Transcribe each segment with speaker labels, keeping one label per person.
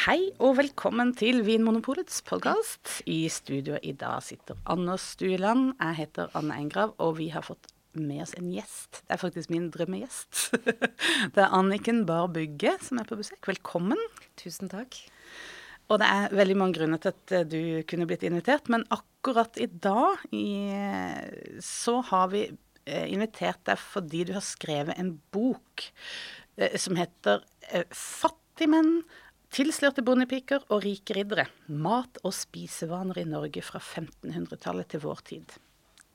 Speaker 1: Hei og velkommen til Vinmonopolets podkast. I studio i dag sitter Anders Stueland. Jeg heter Anne Engrav, og vi har fått med oss en gjest. Det er faktisk min drømmegjest. Det er Anniken Bahr Bugge som er på besøk. Velkommen.
Speaker 2: Tusen takk.
Speaker 1: Og det er veldig mange grunner til at du kunne blitt invitert, men akkurat i dag i, så har vi eh, invitert deg fordi du har skrevet en bok eh, som heter eh, Fattigmenn Tilslørte bondepiker og rike riddere. Mat og spisevaner i Norge fra 1500-tallet til vår tid.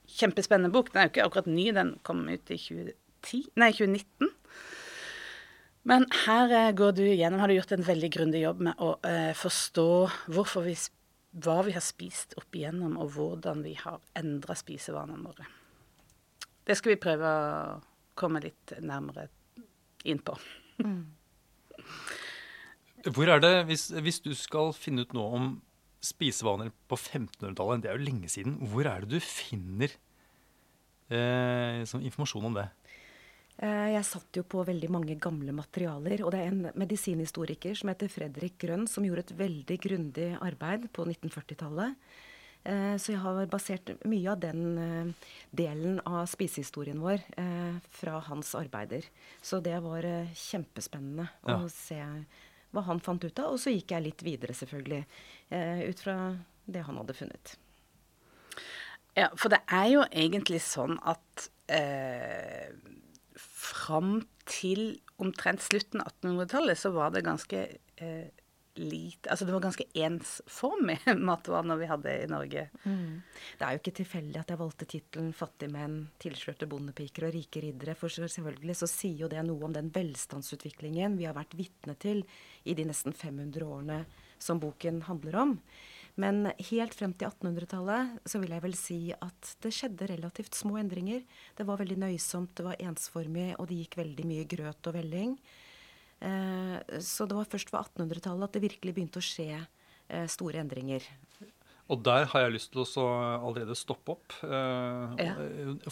Speaker 1: Kjempespennende bok. Den er jo ikke akkurat ny, den kom ut i 2010, nei, 2019. Men her eh, går du gjennom, har du gjort en veldig grundig jobb med å eh, forstå vi, hva vi har spist opp igjennom, og hvordan vi har endra spisevanene våre. Det skal vi prøve å komme litt nærmere inn på. Mm.
Speaker 3: Hvor er det, hvis, hvis, du skal finne ut noe om spisevaner på 1500-tallet, det er jo lenge siden, hvor er det du finner eh, sånn informasjon om det?
Speaker 2: Eh, jeg satt jo på veldig mange gamle materialer. Og det er en medisinhistoriker som heter Fredrik Grønn, som gjorde et veldig grundig arbeid på 1940-tallet. Eh, så jeg har basert mye av den eh, delen av spisehistorien vår fra hans arbeider. Så det var kjempespennende ja. å se hva han fant ut av. Og så gikk jeg litt videre, selvfølgelig, eh, ut fra det han hadde funnet.
Speaker 1: Ja, for det er jo egentlig sånn at eh, fram til omtrent slutten av 1800-tallet så var det ganske eh, lite Altså det var ganske ensformig matvaner vi hadde i Norge. Mm.
Speaker 2: Det er jo ikke tilfeldig at jeg valgte tittelen 'Fattigmenn, tilslørte bondepiker og rike riddere'. For selvfølgelig så sier jo det noe om den velstandsutviklingen vi har vært vitne til i de nesten 500 årene som boken handler om. Men helt frem til 1800-tallet så vil jeg vel si at det skjedde relativt små endringer. Det var veldig nøysomt, det var ensformig, og det gikk veldig mye grøt og velling. Eh, så det var først på 1800-tallet at det virkelig begynte å skje eh, store endringer.
Speaker 3: Og der har jeg lyst til å allerede stoppe opp. Eh, ja.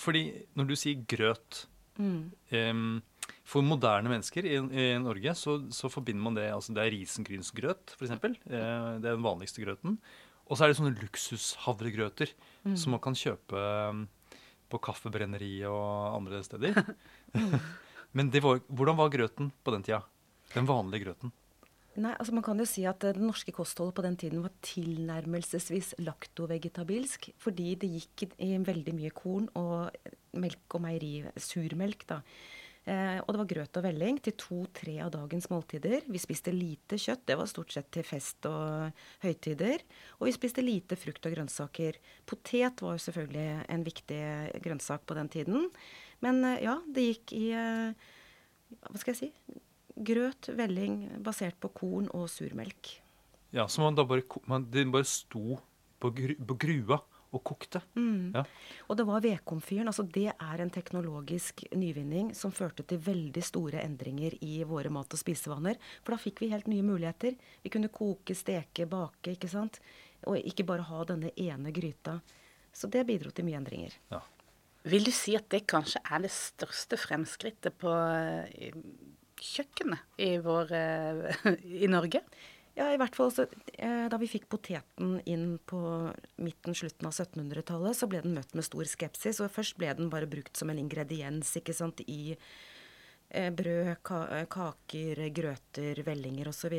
Speaker 3: Fordi når du sier grøt mm. For moderne mennesker i, i Norge så, så, forbinder man det altså Det er risengrynsgrøt, f.eks. Det er den vanligste grøten. Og så er det sånne luksushavregrøter mm. som man kan kjøpe på kaffebrenneri og andre steder. Men var, hvordan var grøten på den tida? Den vanlige grøten?
Speaker 2: Nei, altså Man kan jo si at det norske kostholdet på den tiden var tilnærmelsesvis laktovegetabilsk. Fordi det gikk i veldig mye korn og melk og meieri, surmelk. da. Eh, og det var grøt og velling til to-tre av dagens måltider. Vi spiste lite kjøtt, det var stort sett til fest og høytider. Og vi spiste lite frukt og grønnsaker. Potet var jo selvfølgelig en viktig grønnsak på den tiden. Men eh, ja, det gikk i eh, Hva skal jeg si? Grøt, velling basert på korn og surmelk.
Speaker 3: Ja, Så man da bare, man, den bare sto på, gru, på grua og kokte?
Speaker 2: Mm. Ja. Og det var vedkomfyren. altså Det er en teknologisk nyvinning som førte til veldig store endringer i våre mat- og spisevaner. For da fikk vi helt nye muligheter. Vi kunne koke, steke, bake, ikke sant. Og ikke bare ha denne ene gryta. Så det bidro til mye endringer. Ja.
Speaker 1: Vil du si at det kanskje er det største fremskrittet på kjøkkenet i, vår, eh, i Norge?
Speaker 2: Ja, i hvert fall så, eh, Da vi fikk poteten inn på midten, slutten av 1700-tallet, så ble den møtt med stor skepsis. og Først ble den bare brukt som en ingrediens ikke sant, i eh, brød, kaker, grøter, vellinger osv.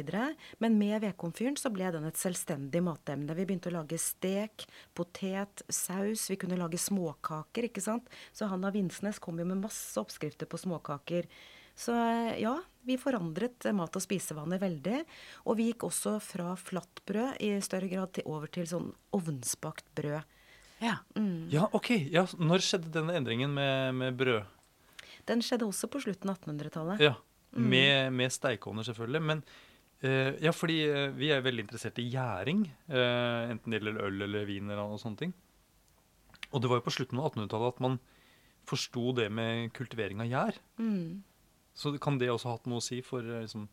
Speaker 2: Men med vedkomfyren så ble den et selvstendig matemne. Vi begynte å lage stek, potet, saus. Vi kunne lage småkaker. ikke sant? Så Hanna Vinsnes kom jo med masse oppskrifter på småkaker så ja, vi forandret mat- og spisevaner veldig. Og vi gikk også fra flatt brød i større grad til over til sånn ovnsbakt brød.
Speaker 3: Ja, mm. ja ok. Ja, når skjedde denne endringen med, med, brød?
Speaker 2: Den skjedde også på slutten av 1800-tallet.
Speaker 3: Ja, mm. Med, med steikeovner, selvfølgelig. Men uh, ja, fordi uh, vi er veldig interessert i gjæring. Uh, enten det gjelder øl eller vin eller noe sånne ting. Og det var jo på slutten av 1800-tallet at man forsto det med kultivering av gjær. Mm. Så kan det også ha hatt noe å si for eh, liksom,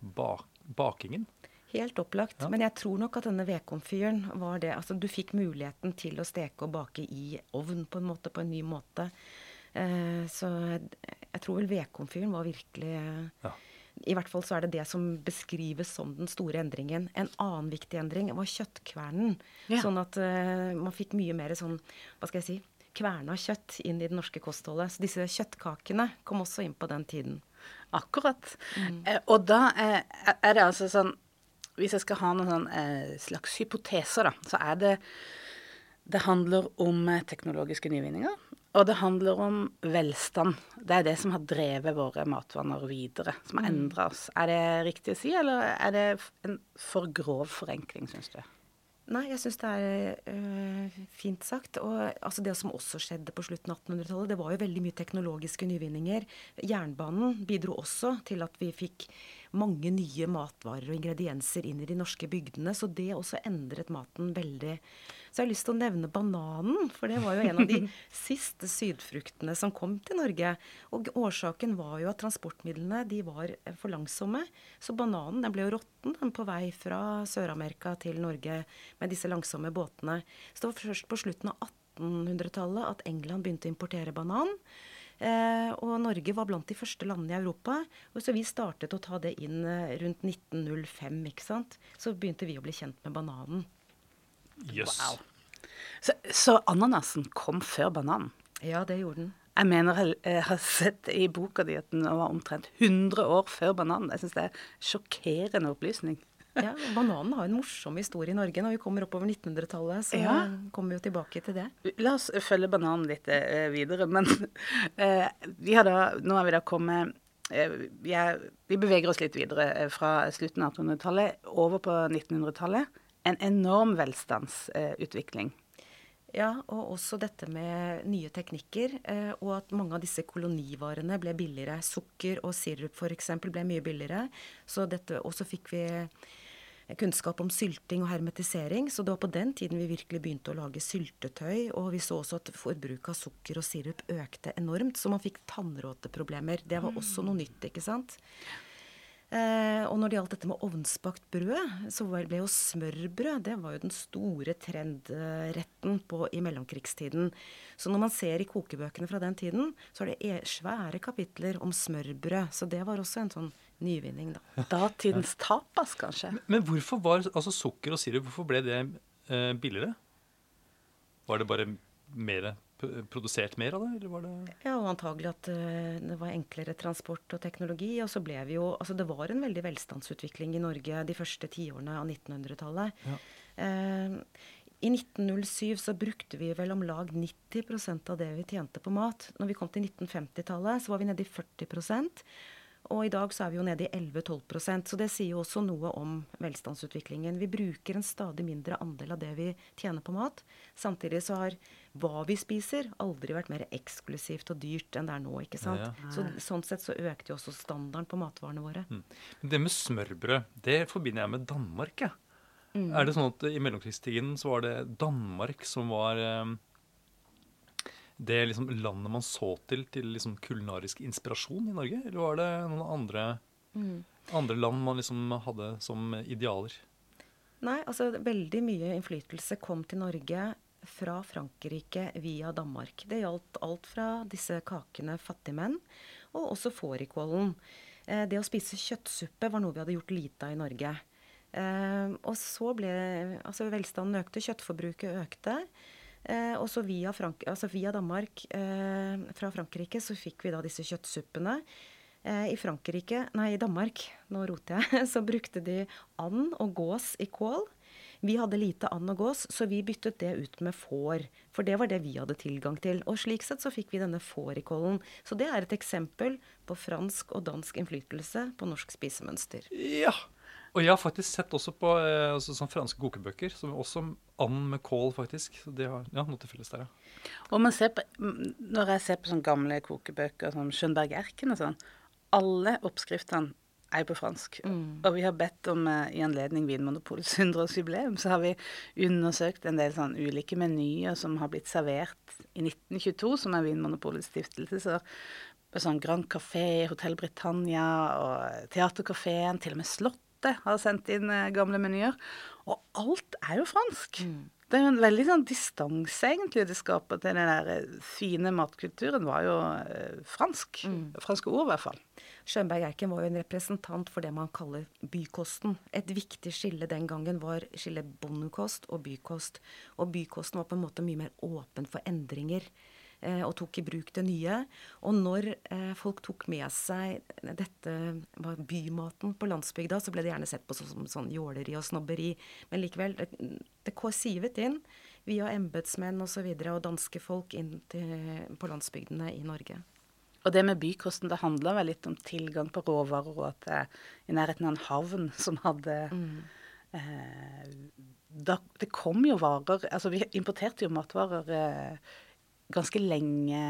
Speaker 3: bak bakingen?
Speaker 2: Helt opplagt. Ja. Men jeg tror nok at denne vedkomfyren var det Altså du fikk muligheten til å steke og bake i ovn på en måte, på en ny måte. Eh, så jeg, jeg tror vel vedkomfyren var virkelig ja. I hvert fall så er det det som beskrives som den store endringen. En annen viktig endring var kjøttkvernen. Ja. Sånn at uh, man fikk mye mer sånn, hva skal jeg si, kverna kjøtt inn i det norske kostholdet. Så disse kjøttkakene kom også inn på den tiden.
Speaker 1: Akkurat. Mm. Eh, og da eh, er det altså sånn Hvis jeg skal ha noen sånn, eh, slags hypoteser, da, så er det Det handler om teknologiske nyvinninger. Og det handler om velstand. Det er det som har drevet våre matvaner videre. Som har mm. endra oss. Er det riktig å si, eller er det en for grov forenkling, syns du?
Speaker 2: Nei, jeg syns det er øh, fint sagt. Og altså, det som også skjedde på slutten av 1800-tallet, det var jo veldig mye teknologiske nyvinninger. Jernbanen bidro også til at vi fikk mange nye matvarer og ingredienser inn i de norske bygdene. Så det også endret maten veldig. Så jeg har lyst til å nevne bananen, for det var jo en av de siste sydfruktene som kom til Norge. Og årsaken var jo at transportmidlene de var for langsomme. Så bananen den ble jo råtten på vei fra Sør-Amerika til Norge med disse langsomme båtene. Så det var først på slutten av 1800-tallet at England begynte å importere banan. Eh, og Norge var blant de første landene i Europa. Og så vi startet å ta det inn eh, rundt 1905, ikke sant. Så begynte vi å bli kjent med bananen.
Speaker 3: Yes. Wow.
Speaker 1: Så, så ananasen kom før bananen?
Speaker 2: Ja, det gjorde den.
Speaker 1: Jeg mener jeg har sett i boka di at den var omtrent 100 år før bananen. Jeg syns det er sjokkerende opplysning.
Speaker 2: Ja, Bananen har en morsom historie i Norge. Når vi kommer oppover 1900-tallet, så ja. kommer vi jo tilbake til det.
Speaker 1: La oss følge bananen litt eh, videre. Men eh, vi har da, nå har vi da kommet eh, vi, er, vi, beveger oss litt videre eh, fra slutten av 1800-tallet over på 1900-tallet. En enorm velstandsutvikling.
Speaker 2: Ja, og også dette med nye teknikker, eh, og at mange av disse kolonivarene ble billigere. Sukker og sirup f.eks. ble mye billigere. Så dette, og så fikk vi kunnskap om sylting og hermetisering. Så det var på den tiden vi virkelig begynte å lage syltetøy. Og vi så også at forbruket av sukker og sirup økte enormt, så man fikk tannråteproblemer. Det var også noe nytt, ikke sant. Eh, og når det gjaldt dette med ovnsbakt brød, så ble jo smørbrød det var jo den store trendretten på, i mellomkrigstiden. Så når man ser i kokebøkene fra den tiden, så er det e, svære kapitler om smørbrød. Så det var også en sånn nyvinning, da.
Speaker 1: Datidens tapas, kanskje.
Speaker 3: Men, men, hvorfor var altså sukker og sirup, hvorfor ble det eh, billigere? Var det bare mer produsert mer av det, eller var det
Speaker 2: Ja, og antagelig at uh, det var enklere transport og teknologi. Og så ble vi jo Altså det var en veldig velstandsutvikling i Norge de første tiårene av 1900-tallet. Ja. Uh, i 1907 så brukte vi vel om lag 90% av det vi tjente på mat. Når vi kom til 1950-tallet, så var vi nede i 40 og i dag så er vi jo nede i 11-12% så det sier jo også noe om velstandsutviklingen. Vi bruker en stadig mindre andel av det vi tjener på mat. Samtidig så har hva vi spiser, aldri vært mer eksklusivt og dyrt enn det er nå. ikke sant? Ja, ja. Så, sånn sett så økte jo også standarden på matvarene våre. Mm.
Speaker 3: Det med smørbrød, det forbinder jeg med Danmark. Ja. Mm. Er det sånn at i mellomkrigstiden så var det Danmark som var eh, det liksom landet man så til til liksom kulinarisk inspirasjon i Norge? Eller var det noen andre, mm. andre land man liksom hadde som idealer?
Speaker 2: Nei, altså veldig mye innflytelse kom til Norge fra Frankrike via Danmark. Det gjaldt alt fra disse kakene fattigmenn, og også fårikålen. Eh, det å spise kjøttsuppe var noe vi hadde gjort lite av i Norge. Eh, og så ble altså velstanden økte, kjøttforbruket økte. Eh, og så via, altså via Danmark, eh, fra Frankrike, så fikk vi da disse kjøttsuppene. Eh, I Frankrike, nei, i Danmark, nå roter jeg, så brukte de and og gås i kål. Vi hadde lite and og gås, så vi byttet det ut med får. For det var det vi hadde tilgang til. Og slik sett så fikk vi denne fårikålen. Så det er et eksempel på fransk og dansk innflytelse på norsk spisemønster.
Speaker 3: Ja, og jeg har faktisk sett også på eh, altså, sånn franske kokebøker, som også and med kål, faktisk. Så det har ja, noe til felles der, ja.
Speaker 1: Og man ser på, når jeg ser på sånne gamle kokebøker som Schönberg Erken og sånn, alle oppskriftene er på fransk. Mm. Og vi har bedt om, uh, i anledning Vinmonopolets 100-årsjubileum, så har vi undersøkt en del sånn ulike menyer som har blitt servert i 1922, som er Vinmonopolets stiftelse. Så sånn Grand Café, Hotell Britannia og Teaterkafeen, til og med Slott Lotte har sendt inn eh, gamle menyer. Og alt er jo fransk. Mm. Det er jo en veldig sånn distanse, egentlig, det skaper til den der eh, fine matkulturen. var jo eh, fransk. Mm. Franske ord, i hvert fall.
Speaker 2: Schönberg Eiken var jo en representant for det man kaller bykosten. Et viktig skille den gangen var skillet bondekost og bykost. Og bykosten var på en måte mye mer åpen for endringer. Eh, og tok i bruk det nye. Og når eh, folk tok med seg dette var bymaten på landsbygda, så ble det gjerne sett på som sånn jåleri og snobberi. Men likevel, det, det sivet inn via embetsmenn osv. Og, så og danske folk inn til, på landsbygdene i Norge.
Speaker 1: Og det med bykosten, det handla vel litt om tilgang på råvarer, og at er i nærheten av en havn som hadde mm. eh, da, Det kom jo varer Altså, vi importerte jo matvarer eh, ganske lenge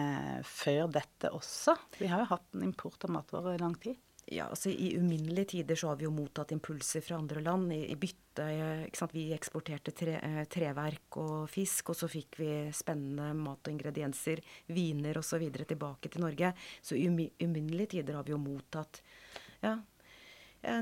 Speaker 1: før dette også. Vi har jo hatt en import av matvarer i lang tid.
Speaker 2: Ja, altså I uminnelige tider så har vi jo mottatt impulser fra andre land. I, i bytte ikke sant? Vi eksporterte tre, eh, treverk og fisk, og så fikk vi spennende mat og ingredienser, viner osv. tilbake til Norge. Så i uminnelige tider har vi jo mottatt ja,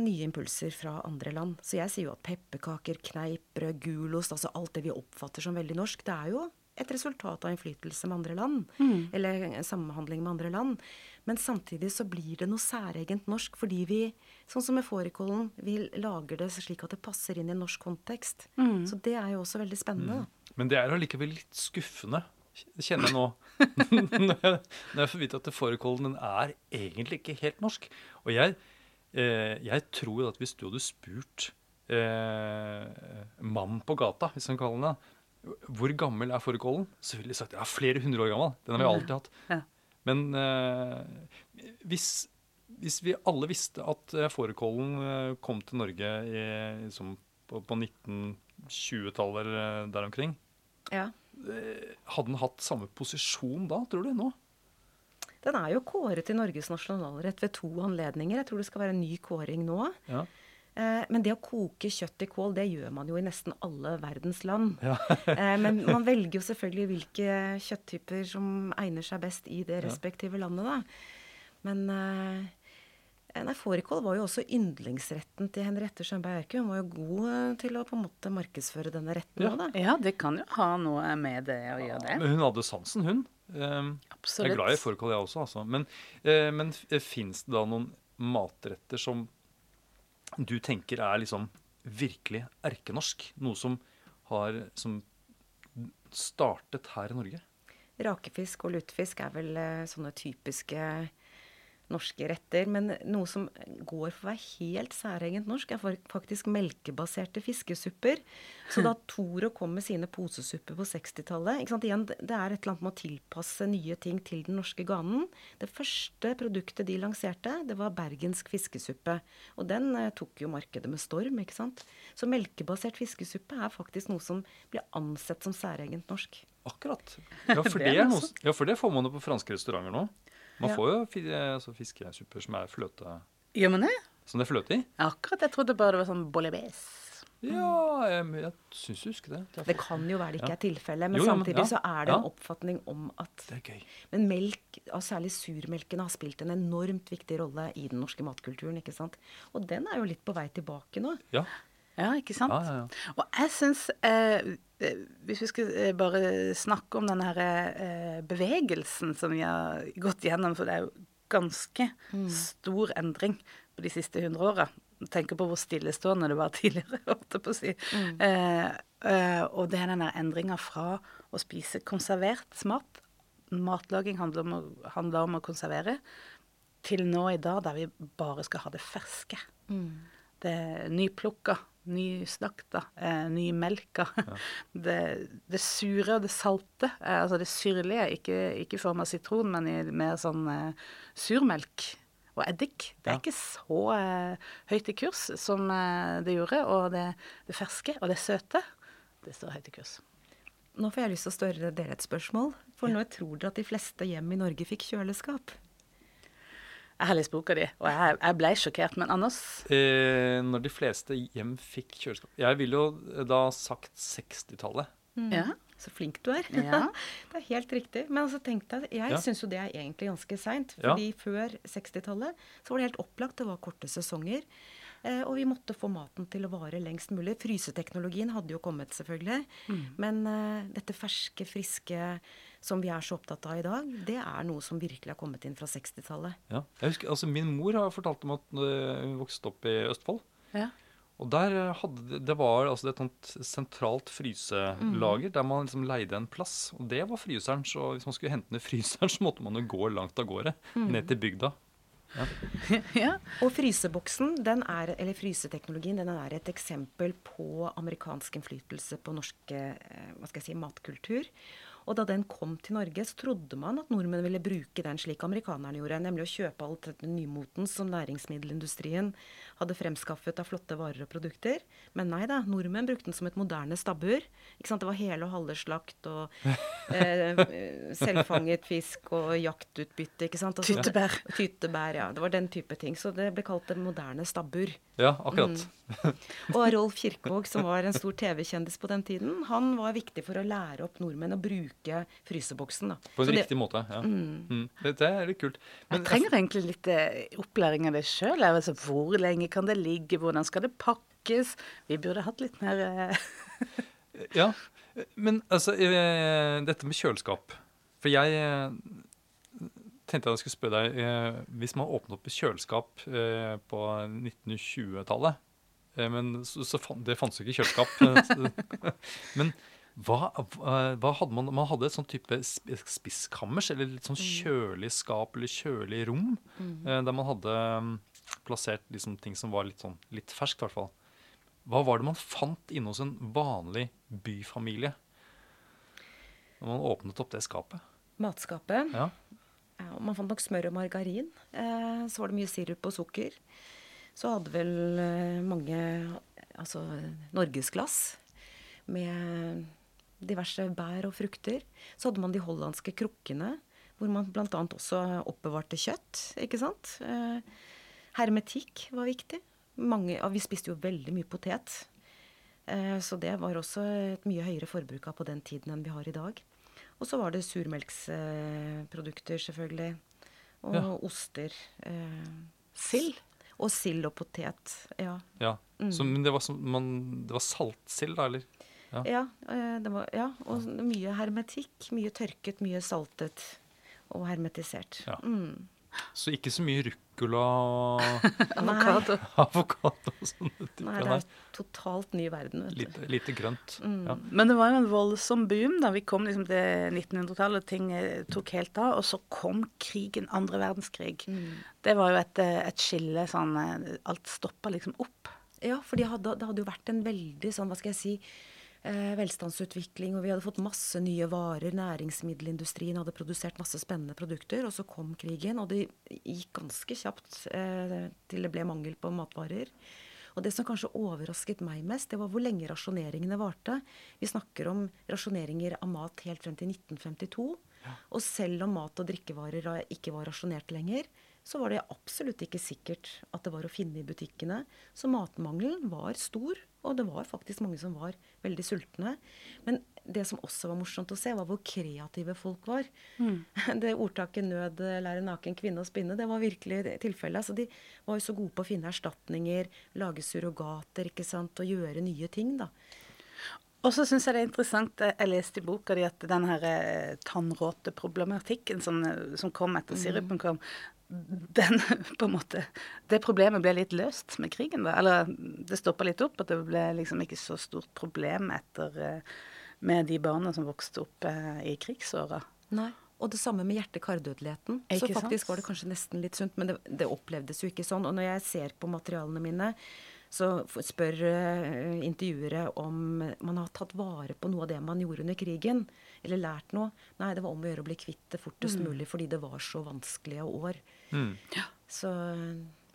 Speaker 2: nye impulser fra andre land. Så jeg sier jo at pepperkaker, kneippbrød, gulost, altså alt det vi oppfatter som veldig norsk, det er jo et resultat av innflytelse med andre land. Mm. Eller samhandling med andre land. Men samtidig så blir det noe særegent norsk fordi vi, sånn som med fårikålen, vi lager det slik at det passer inn i en norsk kontekst. Mm. Så det er jo også veldig spennende. Mm.
Speaker 3: Men det er allikevel litt skuffende, kjenner jeg nå. når jeg, når jeg får vite at fårikålen er egentlig ikke helt norsk. Og jeg, eh, jeg tror at hvis du hadde spurt eh, mannen på gata, hvis han kaller det, hvor gammel er fårikålen? Så ville de sagt ja, flere hundre år gammel. Den har vi alltid hatt. Ja. Men eh, hvis, hvis, vi alle visste at eh, fårikålen eh, kom til Norge i, liksom, på, på 1920-tallet eller eh, der omkring, ja. hadde den hatt samme posisjon da, tror du, nå?
Speaker 2: Den er jo kåret til Norges nasjonalrett ved to anledninger. Jeg tror det skal være en ny kåring nå. Ja. Eh, men det å koke kjøtt i kål, det gjør man jo i nesten alle verdens land. Ja. Eh, men man velger jo selvfølgelig hvilke kjøtttyper som egner seg best i det respektive landet, da. Men eh, nei, fårikål var jo også yndlingsretten til Henriette Schjønberg Erke. Hun var jo god til å på en måte markedsføre denne retten
Speaker 1: ja.
Speaker 2: da.
Speaker 1: Ja, det kan jo ha noe med det å gjøre, det.
Speaker 3: Men hun hadde sansen, hun. Um, jeg er glad i fårikål, jeg også, altså. Men, uh, men fins det da noen matretter som du tenker er liksom virkelig erkenorsk? Noe som har som startet her i Norge?
Speaker 2: Rakefisk og lutefisk er vel uh, sånne typiske norske retter. Men noe som går for å være helt særegent norsk, er faktisk melkebaserte fiskesupper. Så da Toro kom med sine posesupper på 60-tallet Det er et eller annet med å tilpasse nye ting til den norske ganen. Det første produktet de lanserte, det var bergensk fiskesuppe. Og den eh, tok jo markedet med storm, ikke sant. Så melkebasert fiskesuppe er faktisk noe som blir ansett som særegent norsk.
Speaker 3: Akkurat. Ja, for det, noe, ja, for det får man jo på franske restauranter nå. Man får jo altså, fiskesupper som er fløte
Speaker 1: Gjør man det?
Speaker 3: Som det er fløte i.
Speaker 1: Akkurat. Jeg trodde bare det var sånn bolognese.
Speaker 3: Ja, jeg, jeg syns du husker det.
Speaker 2: Det, det kan jo være det ikke er tilfellet, men jo, samtidig ja. så er det en oppfatning om at
Speaker 3: Det er gøy.
Speaker 2: Men melk, og særlig surmelken, har spilt en enormt viktig rolle i den norske matkulturen. ikke sant? Og den er jo litt på vei tilbake nå.
Speaker 3: Ja.
Speaker 1: Ja, ikke sant? Ja, ja, ja. Og jeg syns eh, eh, Hvis vi skal eh, bare snakke om den her, eh, bevegelsen som vi har gått gjennom, for det er jo ganske mm. stor endring på de siste hundre åra. Tenk på hvor stillestående det var tidligere, holdt jeg på å si. Mm. Eh, eh, og det er den der endringa fra å spise konservert mat Matlaging handler om, å, handler om å konservere. Til nå i dag der vi bare skal ha det ferske. Mm. Det nyplukka nyslakta, eh, nymelka. Ja. Det, det, sure og det salte, eh, altså det syrlige, ikke, ikke i form av sitron, men i mer sånn eh, surmelk og eddik. Det er ja. ikke så eh, høyt i kurs som eh, det gjorde. Og det, det, ferske og det søte, det står høyt i kurs.
Speaker 2: Nå får jeg lyst til å større dere et spørsmål. For ja. nå tror dere at de fleste hjem i Norge fikk kjøleskap?
Speaker 1: Jeg har lest boka di, og jeg, jeg ble sjokkert. Men Anders?
Speaker 3: Eh, når de fleste hjem fikk kjøleskap Jeg ville jo da sagt 60-tallet.
Speaker 2: Mm. Ja. Så flink du er. Ja. det er helt riktig. Men altså, tenk deg, jeg ja. syns jo det er egentlig ganske seint. Fordi ja. før 60-tallet så var det helt opplagt. Det var korte sesonger. Eh, og vi måtte få maten til å vare lengst mulig. Fryseteknologien hadde jo kommet, selvfølgelig. Mm. Men eh, dette ferske, friske som vi er så opptatt av i dag, det er noe som virkelig har kommet inn fra 60-tallet.
Speaker 3: Ja. Jeg husker, altså Min mor har fortalt om at hun vokste opp i Østfold. Ja. Og der hadde det var altså et sånt sentralt fryselager mm. der man liksom leide en plass. Og det var fryseren. Så hvis man skulle hente ned fryseren, så måtte man jo gå langt av gårde. Mm. Ned til bygda.
Speaker 2: Ja. ja. Og fryseboksen, den er, eller fryseteknologien, den er et eksempel på amerikansk innflytelse på norsk eh, hva skal jeg si, matkultur. Og da den kom til Norge, så trodde man at nordmenn ville bruke den slik amerikanerne gjorde, nemlig å kjøpe alt dette nymoten som næringsmiddelindustrien hadde fremskaffet av flotte varer og produkter. Men nei da, nordmenn brukte den som et moderne stabbur. Ikke sant? Det var hele og halve slakt og eh, selvfanget fisk og jaktutbytte. ikke sant?
Speaker 1: Altså, tyttebær.
Speaker 2: Tyttebær, ja. Det var den type ting. Så det ble kalt det moderne stabbur.
Speaker 3: Ja, akkurat.
Speaker 2: Mm. Og Rolf Kirkevåg, som var en stor TV-kjendis på den tiden, han var viktig for å lære opp nordmenn å bruke fryseboksen. Da.
Speaker 3: På en Så riktig det, måte, ja. Mm. Mm. Det, er litt kult.
Speaker 1: Men, jeg trenger egentlig litt eh, opplæring av det sjøl. Altså, hvor lenge kan det ligge? Hvordan skal det pakkes? Vi burde hatt litt mer eh,
Speaker 3: Ja. Men altså, eh, dette med kjøleskap. For jeg tenkte jeg skulle spørre deg eh, Hvis man åpnet opp et kjøleskap eh, på 1920-tallet eh, Men så, Det fantes jo ikke kjøleskap. men hva, hva, hadde man Man hadde et sånn type spiskammers, eller litt sånn mm. kjølig skap eller kjølig rom, mm. der man hadde mm, plassert liksom ting som var litt sånn litt ferskt, i hvert fall. Hva var det man fant inne hos en vanlig byfamilie når man åpnet opp det skapet?
Speaker 2: Matskapet? Ja. Ja, man fant nok smør og margarin. Eh, så var det mye sirup og sukker. Så hadde vel eh, mange altså norgesglass med diverse bær og frukter. Så hadde man de hollandske krukkene, hvor man bl.a. også oppbevarte kjøtt. ikke sant? Eh, hermetikk var viktig. Mange, vi spiste jo veldig mye potet. Eh, så det var også et mye høyere forbruk av på den tiden enn vi har i dag. Og så var det surmelksprodukter, selvfølgelig. Og ja. oster. Eh,
Speaker 1: sild.
Speaker 2: Og sild og potet. Ja.
Speaker 3: ja. Mm. Så, men det var, man, det var saltsild, da, eller?
Speaker 2: Ja, ja, eh, det var, ja, og mye hermetikk. Mye tørket, mye saltet og hermetisert. Ja. Mm.
Speaker 3: Så ikke så mye ruccola
Speaker 1: Avokado.
Speaker 3: Avokado og sånne
Speaker 2: typer. Nei, det er totalt ny verden.
Speaker 3: vet du. Lite, lite grønt. Mm. Ja.
Speaker 1: Men det var jo en voldsom boom da vi kom liksom til 1900-tallet. Ting eh, tok helt av. Og så kom krigen, andre verdenskrig. Mm. Det var jo et, eh, et skille sånn eh, Alt stoppa liksom opp.
Speaker 2: Ja, for det hadde, det hadde jo vært en veldig sånn, hva skal jeg si velstandsutvikling, og vi hadde fått masse nye varer. Næringsmiddelindustrien hadde produsert masse spennende produkter. Og så kom krigen, og det gikk ganske kjapt eh, til det ble mangel på matvarer. Og det som kanskje overrasket meg mest, det var hvor lenge rasjoneringene varte. Vi snakker om rasjoneringer av mat helt frem til 1952. Ja. Og selv om mat og drikkevarer ikke var rasjonert lenger, så var det absolutt ikke sikkert at det var å finne i butikkene. Så matmangelen var stor, og det var faktisk mange som var veldig sultne. Men det som også var morsomt å se, var hvor kreative folk var. Mm. Det ordtaket 'nød lærer naken kvinne å spinne', det var virkelig tilfellet. Så de var jo så gode på å finne erstatninger, lage surrogater ikke sant, og gjøre nye ting. da.
Speaker 1: Og så syns jeg det er interessant, eh, jeg leste i boka di at den her eh, tannråteproblematikken som, som kom etter mm. sirupen kom, den måte Det problemet ble litt løst med krigen, da. Eller det stoppa litt opp. At det ble liksom ikke så stort problem etter eh, med de barna som vokste opp eh, i krigsåra.
Speaker 2: Nei. Og det samme med hjerte-kardødeligheten. Så faktisk sant? var det kanskje nesten litt sunt, men det, det, opplevdes jo ikke sånn. Og når jeg ser på materialene mine, så spør uh, intervjuere om man har tatt vare på noe av det man gjorde under krigen. Eller lært noe. Nei, det var om å gjøre å bli kvitt det fortest mm. mulig fordi det var så vanskelige år. Mm. Ja.
Speaker 1: Så,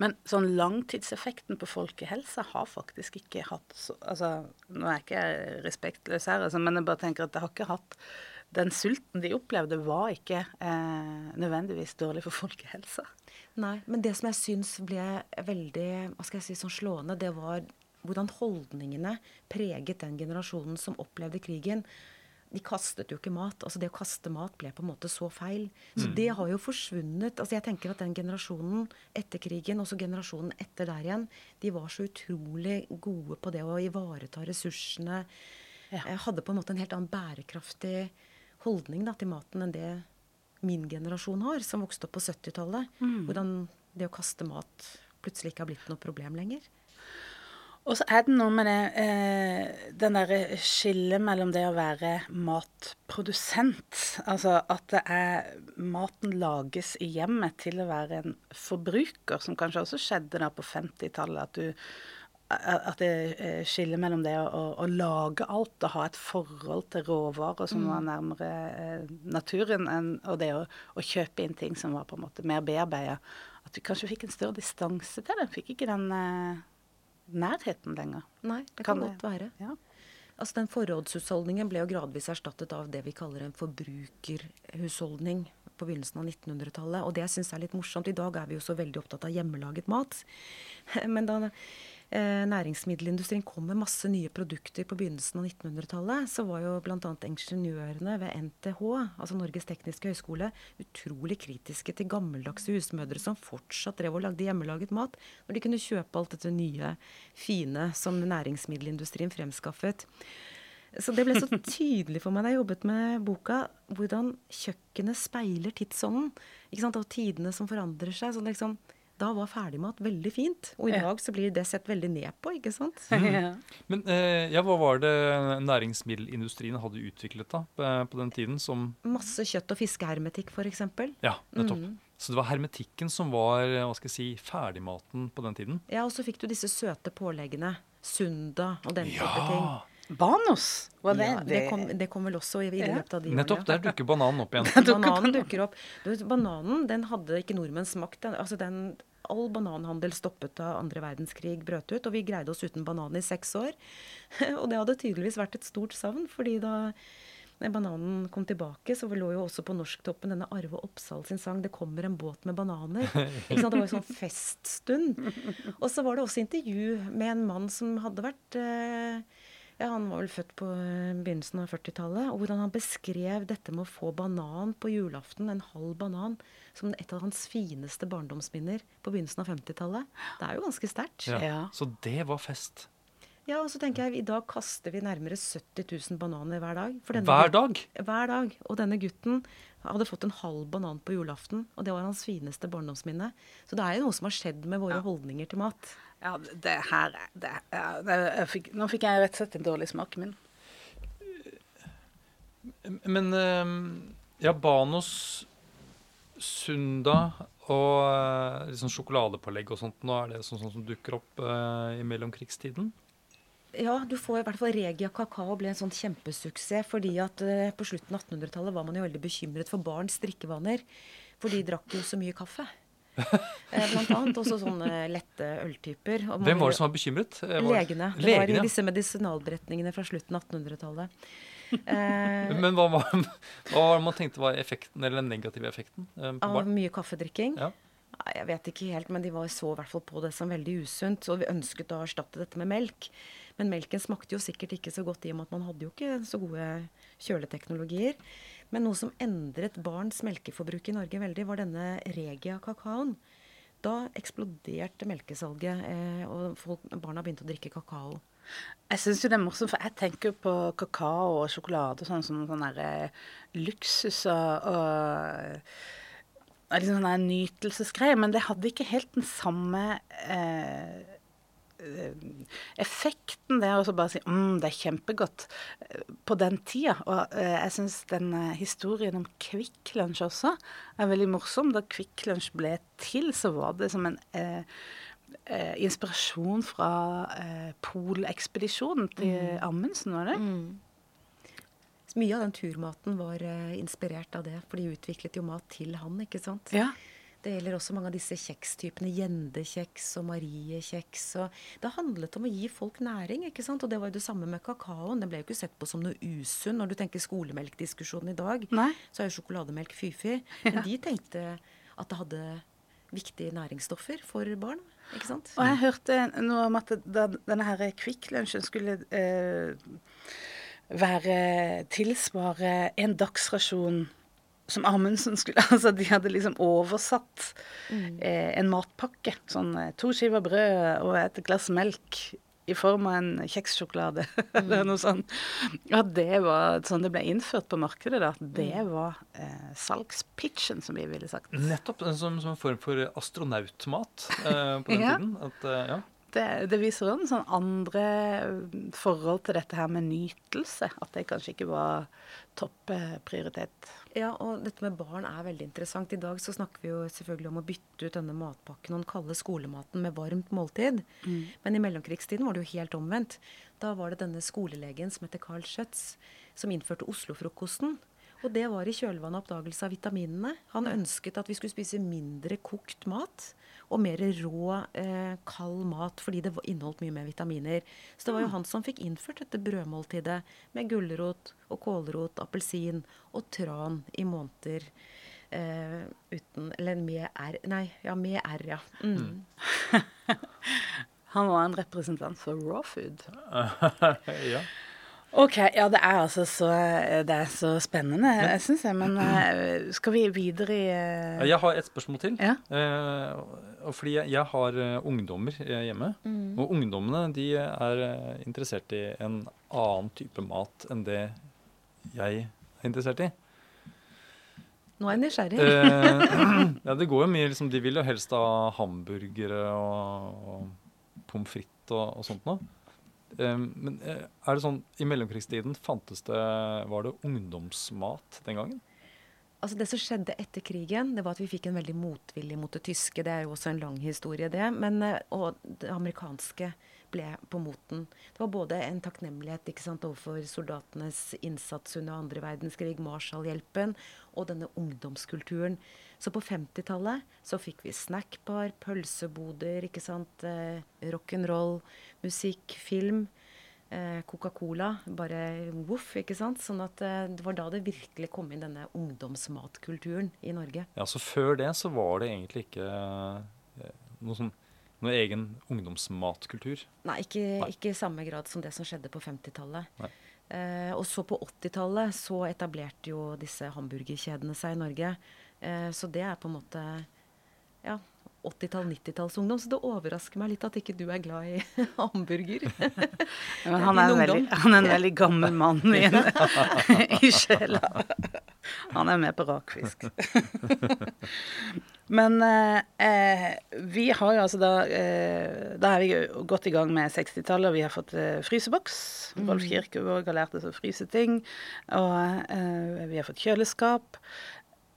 Speaker 1: men sånn langtidseffekten på folkehelsa har faktisk ikke hatt så, altså, Nå er jeg ikke respektløs her, altså, men jeg bare tenker at det har ikke hatt Den sulten de opplevde, var ikke eh, nødvendigvis dårlig for folkehelsa.
Speaker 2: Nei, men det som jeg syns ble veldig hva skal jeg si, sånn slående, det var hvordan holdningene preget den generasjonen som opplevde krigen. De kastet jo ikke mat. altså Det å kaste mat ble på en måte så feil. Så mm. det har jo forsvunnet. altså Jeg tenker at den generasjonen etter krigen, også generasjonen etter der igjen, de var så utrolig gode på det å ivareta ressursene. Ja. Hadde på en måte en helt annen bærekraftig holdning da, til maten enn det min generasjon har, som vokste opp på 70-tallet. Mm. Hvordan det å kaste mat plutselig ikke har blitt noe problem lenger.
Speaker 1: Og så er det noe med det eh, den derre skillet mellom det å være matprodusent Altså at det er maten lages i hjemmet til å være en forbruker, som kanskje også skjedde da på 50-tallet. At du at det eh, skiller mellom det å, å, lage alt og ha et forhold til råvarer som mm. var nærmere eh, naturen, enn, og det å, å, kjøpe inn ting som var på en måte mer bearbeida. At du kanskje fikk en større distanse til det. Fikk ikke den eh, nærheten lenger.
Speaker 2: Nei, det kan, kan godt være. Ja. Altså Den forrådshusholdningen ble jo gradvis erstattet av det vi kaller en forbrukerhusholdning på begynnelsen av 1900-tallet. Og det jeg syns er litt morsomt, i dag er vi jo så veldig opptatt av hjemmelaget mat. Men da næringsmiddelindustrien kom med masse nye produkter på begynnelsen av 1900-tallet, så var jo bl.a. ingeniørene ved NTH, altså Norges tekniske høgskole, utrolig kritiske til gammeldagse husmødre som fortsatt drev og lagde hjemmelaget mat, når de kunne kjøpe alt dette nye, fine som næringsmiddelindustrien fremskaffet. Så det ble så tydelig for meg da jeg jobbet med boka, hvordan kjøkkenet speiler tidsånden. Ikke sant? Og tidene som forandrer seg. Så liksom, da var ferdigmat veldig fint. Og i dag så blir det sett veldig ned på, ikke sant.
Speaker 3: Mm. Men eh, ja, hva var det næringsmiddelindustrien hadde utviklet da på den tiden som
Speaker 2: Masse kjøtt- og fiskehermetikk, f.eks.
Speaker 3: Ja, nettopp. Mm. Så det var hermetikken som var hva skal jeg si, ferdigmaten på den tiden?
Speaker 2: Ja, og så fikk du disse søte påleggene. Sunda og den type ja. ting.
Speaker 1: Banos? Hva
Speaker 2: det, ja, det, kom, det kom vel også i, i løpet av de
Speaker 3: Nettopp, der dukker bananen opp igjen.
Speaker 2: bananen dukker opp. Bananen den hadde ikke nordmenn smakt. Altså den, all bananhandel stoppet da andre verdenskrig brøt ut, og vi greide oss uten banan i seks år. og det hadde tydeligvis vært et stort savn, fordi da bananen kom tilbake, så lå jo også på Norsktoppen denne Arve Oppsal sin sang 'Det kommer en båt med bananer'. Ikke sant? Det var jo sånn feststund. Og så var det også intervju med en mann som hadde vært eh, ja, Han var vel født på eh, begynnelsen av 40-tallet. Og hvordan han beskrev dette med å få banan på julaften, en halv banan, som et av hans fineste barndomsminner på begynnelsen av 50-tallet. Det er jo ganske sterkt.
Speaker 3: Ja, ja. Så det var fest.
Speaker 2: Ja, og så tenker jeg, I dag kaster vi nærmere 70 000 bananer hver dag.
Speaker 3: hver dag?
Speaker 2: Hver dag. Og denne gutten hadde fått en halv banan på julaften, og det var hans fineste barndomsminne. Så det er jo noe som har skjedd med våre ja. holdninger til mat.
Speaker 1: Ja, det her det, ja, det, fikk, Nå fikk jeg rett og slett en dårlig smak min.
Speaker 3: Men ehm, ja, Banos, Sunda og liksom sjokoladepålegg og sånt, nå er det sånn, sånn som dukker opp eh, i mellomkrigstiden?
Speaker 2: Ja, du får i hvert fall Regia kakao ble en sånn kjempesuksess. fordi at eh, på slutten av 1800-tallet var man jo veldig bekymret for barns drikkevaner. For de drakk jo så mye kaffe. Eh, blant annet. Også sånne lette øltyper.
Speaker 3: Hvem var det som var bekymret?
Speaker 2: Var... Legene. Det Legene, var i disse medisinalberetningene fra slutten av 1800-tallet.
Speaker 3: Eh, Men hva var, hva var det man tenkte var effekten, eller den negative effekten?
Speaker 2: Eh, av barn? mye kaffedrikking? Ja. Jeg vet ikke helt, men de var så i hvert fall på det som veldig usunt. Og vi ønsket å erstatte dette med melk. Men melken smakte jo sikkert ikke så godt i og med at man hadde jo ikke så gode kjøleteknologier. Men noe som endret barns melkeforbruk i Norge veldig, var denne Regia-kakaoen. Da eksploderte melkesalget, eh, og folk, barna begynte å drikke kakao.
Speaker 1: Jeg syns jo det er morsomt, for jeg tenker på kakao og sjokolade sånn som sånn, sånn eh, luksus og, og liksom sånn nytelsesgreie, Men det hadde ikke helt den samme Eh, effekten det å bare si mm, det er kjempegodt eh, på den tida. Og eh, jeg syns den historien om Kvikk Lunsj også er veldig morsom. Da Kvikk Lunsj ble til, så var det som en eh, eh, inspirasjon fra eh, polekspedisjonen til mm. Amundsen, var det? Mm.
Speaker 2: Mye av den turmaten var inspirert av det, for de utviklet jo mat til han, ikke sant?
Speaker 1: Ja.
Speaker 2: Det gjelder også mange av disse kjekstypene. Gjendekjeks og mariekjeks. Det handlet om å gi folk næring. ikke sant? Og det var jo det samme med kakaoen. Den ble jo ikke sett på som noe usunn. Når du tenker skolemelkdiskusjonen i dag,
Speaker 1: Nei.
Speaker 2: så er jo sjokolademelk fy-fy. Men de tenkte at det hadde viktige næringsstoffer for barn. ikke sant?
Speaker 1: Og jeg hørte noe om at da denne her Kvikk Lunsjen skulle eh, være tilsvare en dagsrasjon som Amundsen skulle Altså, de hadde liksom oversatt mm. eh, en matpakke. Sånn eh, to skiver brød og et glass melk i form av en kjekssjokolade mm. eller noe sånt. At det var sånn det ble innført på markedet, da. Det mm. var eh, salgspitchen, som vi ville sagt.
Speaker 3: Nettopp. Som, som en form for astronautmat eh, på den ja. tiden. At, eh, ja.
Speaker 1: Det, det, viser en sånn andre forhold til dette her med nytelse. At det kanskje ikke var topp prioritet.
Speaker 2: Ja, og dette med barn er veldig interessant. I dag så snakker vi jo selvfølgelig om å bytte ut denne matpakken og den kalde skolematen med varmt måltid. Mm. Men i mellomkrigstiden var det jo helt omvendt. Da var det denne skolelegen som heter Carl Schjøtz, som innførte Oslo-frokosten. Og det var i kjølvannet av oppdagelse av vitaminene. Han ønsket at vi skulle spise mindre kokt mat og mer rå, eh, kald mat fordi det inneholdt mye mer vitaminer. Så det var jo mm. han som fikk innført dette brødmåltidet med gulrot og kålrot, appelsin og tran i måneder. Eh, uten Eller med R Nei, ja, med R, ja. Mm.
Speaker 1: han var en representant for raw food.
Speaker 3: ja.
Speaker 1: OK. Ja, det er altså så, det er så spennende, jeg syns jeg. Men uh, skal vi videre i uh...
Speaker 3: Jeg har et spørsmål til. Ja? Uh, fordi jeg, jeg har ungdommer hjemme. Mm. Og ungdommene de er interessert i en annen type mat enn det jeg er interessert i.
Speaker 2: Nå er jeg nysgjerrig.
Speaker 3: ja, det går jo mye liksom, De vil jo helst ha hamburgere og, og pommes frites og, og sånt noe. Ehm, men eh, er det sånn, i mellomkrigstiden fantes det, var det ungdomsmat den gangen?
Speaker 2: Altså Det som skjedde etter krigen, det var at vi fikk en veldig motvilje mot det tyske. Det er jo også en lang historie, det. Men, eh, og det amerikanske ble på moten. Det var både en takknemlighet ikke sant, overfor soldatenes innsats under andre verdenskrig, Marshall-hjelpen, og denne ungdomskulturen. Så på 50-tallet så fikk vi snackbar, pølseboder, ikke sant, eh, rock'n'roll, musikk, film. Eh, Coca-Cola. Bare voff, ikke sant. Sånn at eh, det var da det virkelig kom inn denne ungdomsmatkulturen i Norge.
Speaker 3: Ja, så før det så var det egentlig ikke eh, noe sånn noen egen ungdomsmatkultur?
Speaker 2: Nei, ikke, Nei. ikke i samme grad som det som skjedde på 50-tallet. Eh, og så på 80-tallet så etablerte jo disse hamburgerkjedene seg i Norge. Eh, så det er på en måte ja, 80-tall, 90-tallsungdom. Så det overrasker meg litt at ikke du er glad i hamburger.
Speaker 1: Men han, er veldig, han, er en veldig gammel mann i, i sjela. Han er med på rakfisk. Men eh, vi har jo altså da eh, Da er vi godt i gang med 60-tallet, og vi har fått eh, fryseboks. Mm. Rolf Kirkevåg har lært oss å fryse ting. Og eh, vi har fått kjøleskap.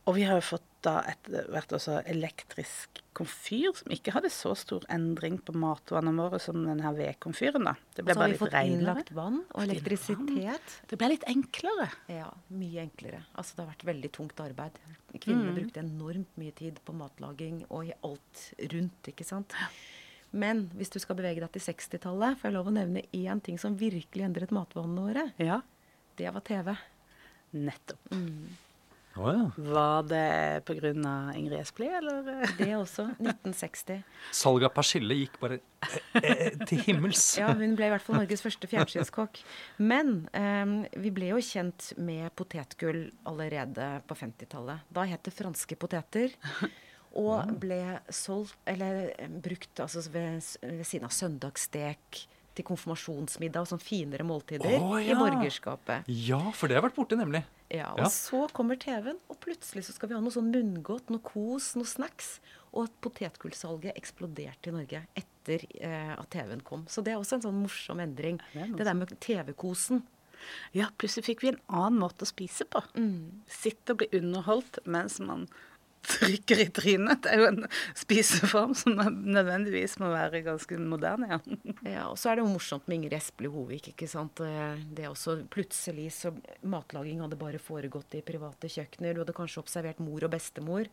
Speaker 1: Og vi har jo fått da etter hvert også elektrisk komfyr, som ikke hadde så stor endring på matvannet vårt som denne vedkomfyren. da. Det ble bare litt reinere. Så har vi fått innlagt
Speaker 2: vann og elektrisitet.
Speaker 1: Det ble litt enklere.
Speaker 2: Ja, mye enklere. Altså det har vært veldig tungt arbeid. Kvinnene mm. brukte enormt mye tid på matlaging og i alt rundt, ikke sant. Men hvis du skal bevege deg til 60-tallet, får jeg lov å nevne én ting som virkelig endret matvanene våre.
Speaker 1: Ja.
Speaker 2: Det var TV.
Speaker 1: Nettopp.
Speaker 2: Mm.
Speaker 3: Oh, ja.
Speaker 1: Var det pga. Ingrid Espelid, eller?
Speaker 2: Det også. 1960.
Speaker 3: Salget av persille gikk bare eh, eh, til himmels.
Speaker 2: Ja, hun ble i hvert fall Norges første fjernsynskokk. Men eh, vi ble jo kjent med potetgull allerede på 50-tallet. Da het det franske poteter. Og ble solgt, eller eh, brukt altså ved, ved siden av søndagsstek til konfirmasjonsmiddag og sånn finere måltider oh, ja. i borgerskapet.
Speaker 3: Ja, for det har vært borte, nemlig.
Speaker 2: Ja, Og ja. så kommer TV-en, og plutselig så skal vi ha noe sånn munngodt, noe kos, noe snacks. Og at potetgullsalget eksploderte i Norge etter eh, at TV-en kom. Så det er også en sånn morsom endring. Det, det der med TV-kosen.
Speaker 1: Ja, plutselig fikk vi en annen måte å spise på.
Speaker 2: Mm.
Speaker 1: Sitte og bli underholdt mens man trykker i trynet. Det er jo en spiseform som nødvendigvis må være ganske moderne, ja.
Speaker 2: ja og så er det jo morsomt med Ingrid Espelid Hovik, ikke sant. Det er også plutselig så Matlaging hadde bare foregått i private kjøkkener. Du hadde kanskje observert mor og bestemor.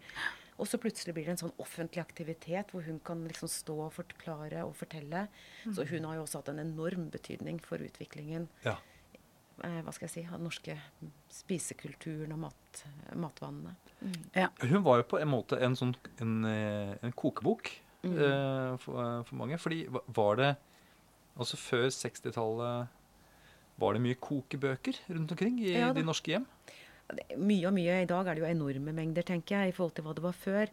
Speaker 2: Og så plutselig blir det en sånn offentlig aktivitet hvor hun kan liksom stå og forklare og fortelle. Så mm. hun har jo også hatt en enorm betydning for utviklingen.
Speaker 3: Ja.
Speaker 2: Eh, hva skal jeg si, av den norske spisekulturen og mat, matvanene.
Speaker 3: Mm. Ja. Hun var jo på en måte en sånn en, eh, en kokebok mm. uh, for, for, mange. Fordi var det Altså før 60-tallet var det mye kokebøker rundt omkring i
Speaker 2: Ja,
Speaker 3: de norske hjem?
Speaker 2: Mye og mye. I dag er det jo enorme mengder, tenker jeg, i forhold til hva det var før.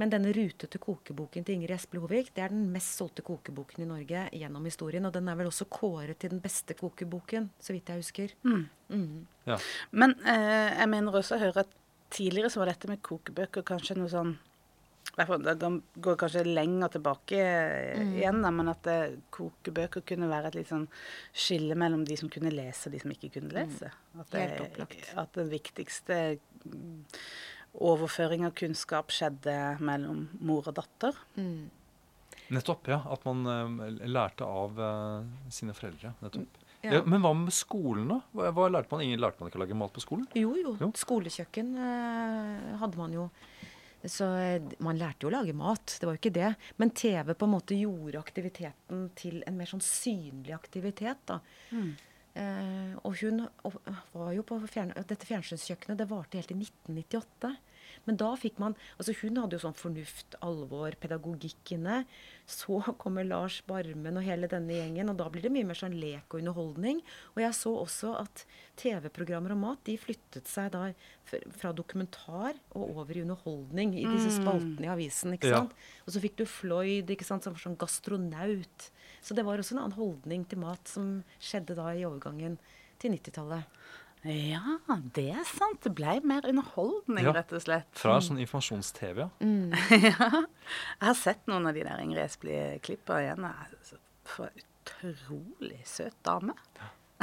Speaker 2: Men denne rutete kokeboken til Ingrid Espelid Hovig, det er den mest solgte kokeboken i Norge gjennom historien. Og den er vel også kåret til den beste kokeboken, så vidt jeg husker. Mhm.
Speaker 3: Ja.
Speaker 1: Men eh, jeg mener også å høre at tidligere så var dette med kokebøker kanskje noe sånn Det går- går kanskje lenger tilbake eh,
Speaker 2: Mm.
Speaker 1: igjen, da, men at eh, kokebøker kunne være et litt sånn skille mellom de som kunne lese, og de som ikke kunne lese. At,
Speaker 2: det, Helt opplagt.
Speaker 1: at den viktigste mm, overføring av kunnskap skjedde mellom mor og datter.
Speaker 2: Mm.
Speaker 3: Nettopp, ja. At man uh, lærte av uh, sine foreldre. nettopp.
Speaker 2: Ja.
Speaker 3: Ja, men hva med skolen, da? Hva, hva lærte man? Ingen lærte man ikke å lage mat på skolen?
Speaker 2: Jo, jo.
Speaker 3: Jo.
Speaker 2: Skolekjøkken uh, hadde man jo. Så man lærte jo å lage mat, det var jo ikke det. Men TV på en måte gjorde aktiviteten til en mer sånn synlig aktivitet, da. Eh, og hun og, var jo på fjern, dette fjernsynskjøkkenet, det varte helt til 1998. Men da fikk man Altså hun hadde jo sånn fornuft, alvor, pedagogikk inne. Så kommer Lars Barmen og hele denne gjengen, og da blir det mye mer sånn lek og underholdning. Og jeg så også at TV-programmer om mat de flyttet seg da fra dokumentar og over i underholdning i disse spaltene i avisen. ikke
Speaker 3: Ja.
Speaker 2: sant? Og så fikk du Floyd ikke sant, som var sånn gastronaut. Så det var også en annen holdning til mat som skjedde da i overgangen til 90-tallet.
Speaker 1: Ja, det er sant. Det ble mer underholdning,
Speaker 3: Ja.
Speaker 1: rett og slett.
Speaker 3: Fra sånn informasjons-TV, ja.
Speaker 1: ja. Jeg har sett noen av de der Ingrid Espelid-klippa igjen. For en utrolig søt dame.